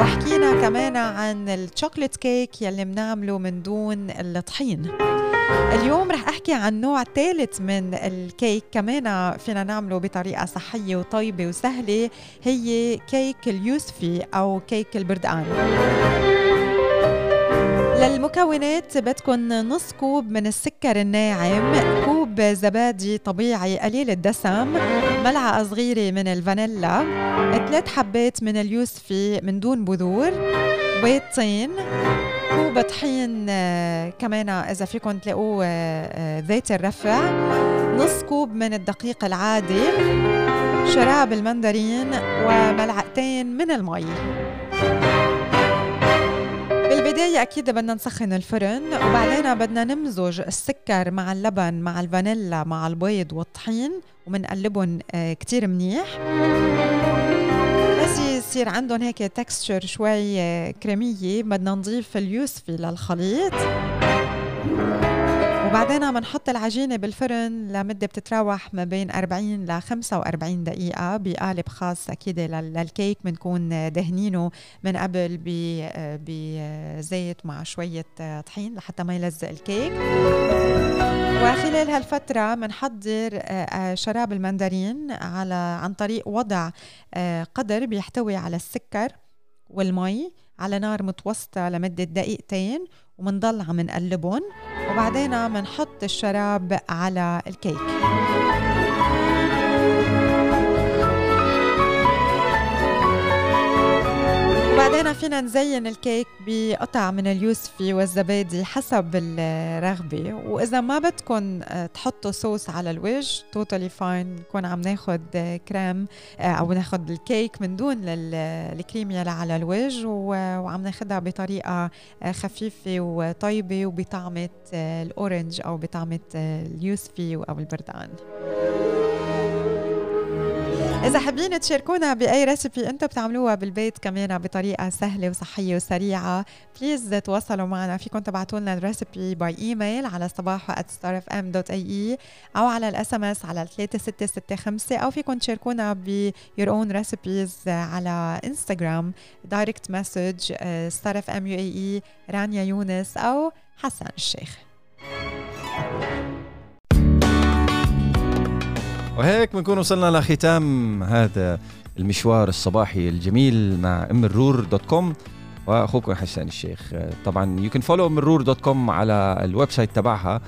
وحكينا كمان عن ال chocolate cake يلي بنعمله من دون الطحين. اليوم رح أحكي عن نوع ثالث من الكيك كمان فينا نعمله بطريقة صحية وطيبة وسهلة هي كيك اليوسفي أو كيك البردقان. للمكونات بدكم نص كوب من السكر الناعم كوب زبادي طبيعي قليل الدسم ملعقة صغيرة من الفانيلا ثلاث حبات من اليوسفي من دون بذور بيضتين كوب طحين آه، كمان إذا فيكم تلاقوه ذات آه، آه، الرفع. نص كوب من الدقيق العادي شراب المندرين وملعقتين من المي. بالبداية أكيد بدنا نسخن الفرن وبعدين بدنا نمزج السكر مع اللبن مع الفانيلا مع البيض والطحين ومنقلبهم كتير منيح. يصير عندهم هيك تكستشر شوي كريمية. بدنا نضيف اليوسفي للخليط. وبعدين بنحط العجينة بالفرن لمدة بتتراوح ما بين 40 ل 45 دقيقة بقالب خاص أكيد للكيك. بنكون دهنينه من قبل بزيت مع شوية طحين لحتى ما يلزق الكيك. وخلال هالفترة بنحضر آه، شراب المندرين على عن طريق وضع آه، قدر بيحتوي على السكر والمي على نار متوسطة لمدة دقيقتين ومنضل عم نقلبهم. وبعدين منحط الشراب على الكيك. بعدين فينا نزين الكيك بقطع من اليوسفي والزبادي حسب الرغبة. وإذا ما بدكم آه، تحطوا صوص على الوجه totally fine نكون عم ناخد كريم آه، أو ناخد الكيك من دون الكريم يلي على الوجه وعم ناخدها بطريقة آه، خفيفة وطيبة وبطعمة ال orange أو بطعمة اليوسفي أو البردان إذا حابين تشاركونا بأي recipe أنتم بتعملوها بالبيت كمان بطريقة سهلة وصحية وسريعة please تواصلوا معنا. فيكم تبعتوا لنا ال recipe by email على صباحو@starfm.ae أو على ال SMS على 3665 أو فيكم تشاركونا ب your own recipes على انستغرام direct message Star FM UAE رانيا يونس أو حسن الشيخ. وهيك بنكون وصلنا لختام هذا المشوار الصباحي الجميل مع ام الرور dot com. وأخوكم حسان الشيخ. طبعا you can follow ام الرور dot com على ال website تبعها.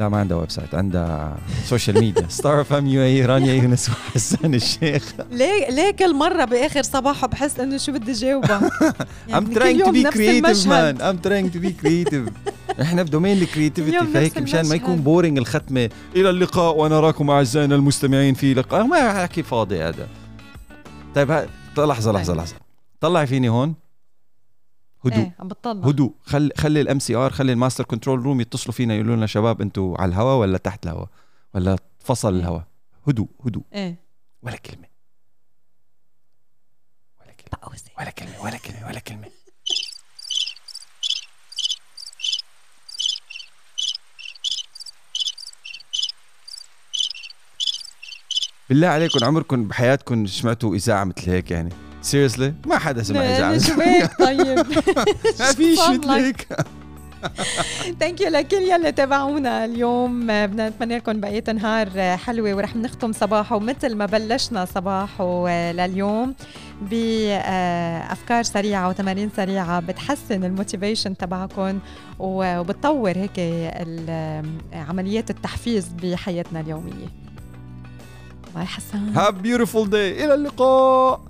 لا ما عندها website عندها social media. Star FM UAE رانيا يونس وحسان الشيخ. ليه ليه كل مرة بآخر صباحو بحس إنه شو بدي جاوبها I'm trying to be creative man I'm trying to be creative إحنا ب domain ال creativity فهيك مشان ما يكون boring الختمة. إلى اللقاء ونراكم أعزائنا المستمعين في لقاء. ما حكي فاضي هذا. طيب لحظة لحظة لحظة. طلعي فيني هون؟ هدوء. إيه عم بتطلع. هدوء. خلي خلي ال MCR خلي ال master control room يتصلوا فينا يقولوا لنا شباب أنتم على الهواء ولا تحت الهواء ولا فصل إيه. الهواء هدوء هدوء. إيه. ولا كلمة. ولا كلمة. ولا كلمة ولا كلمة ولا كلمة. بالله عليكم عمركم بحياتكم سمعتوا إذاعة مثل هيك يعني؟ seriously ما حدا سمع اذاعه شو هيك طيب. في شيء هيك. thank you لكل يلي تابعونا اليوم. بدنا نتمنى لكم بقية نهار حلوة ورح نختم صباحو مثل ما بلشنا صباحو لليوم بافكار سريعة وتمارين سريعة بتحسن ال motivation تبعكم وبتطور هيك عمليات التحفيز بحياتنا اليومية. bye حسن هاف بيوتيفول داي إلى اللقاء.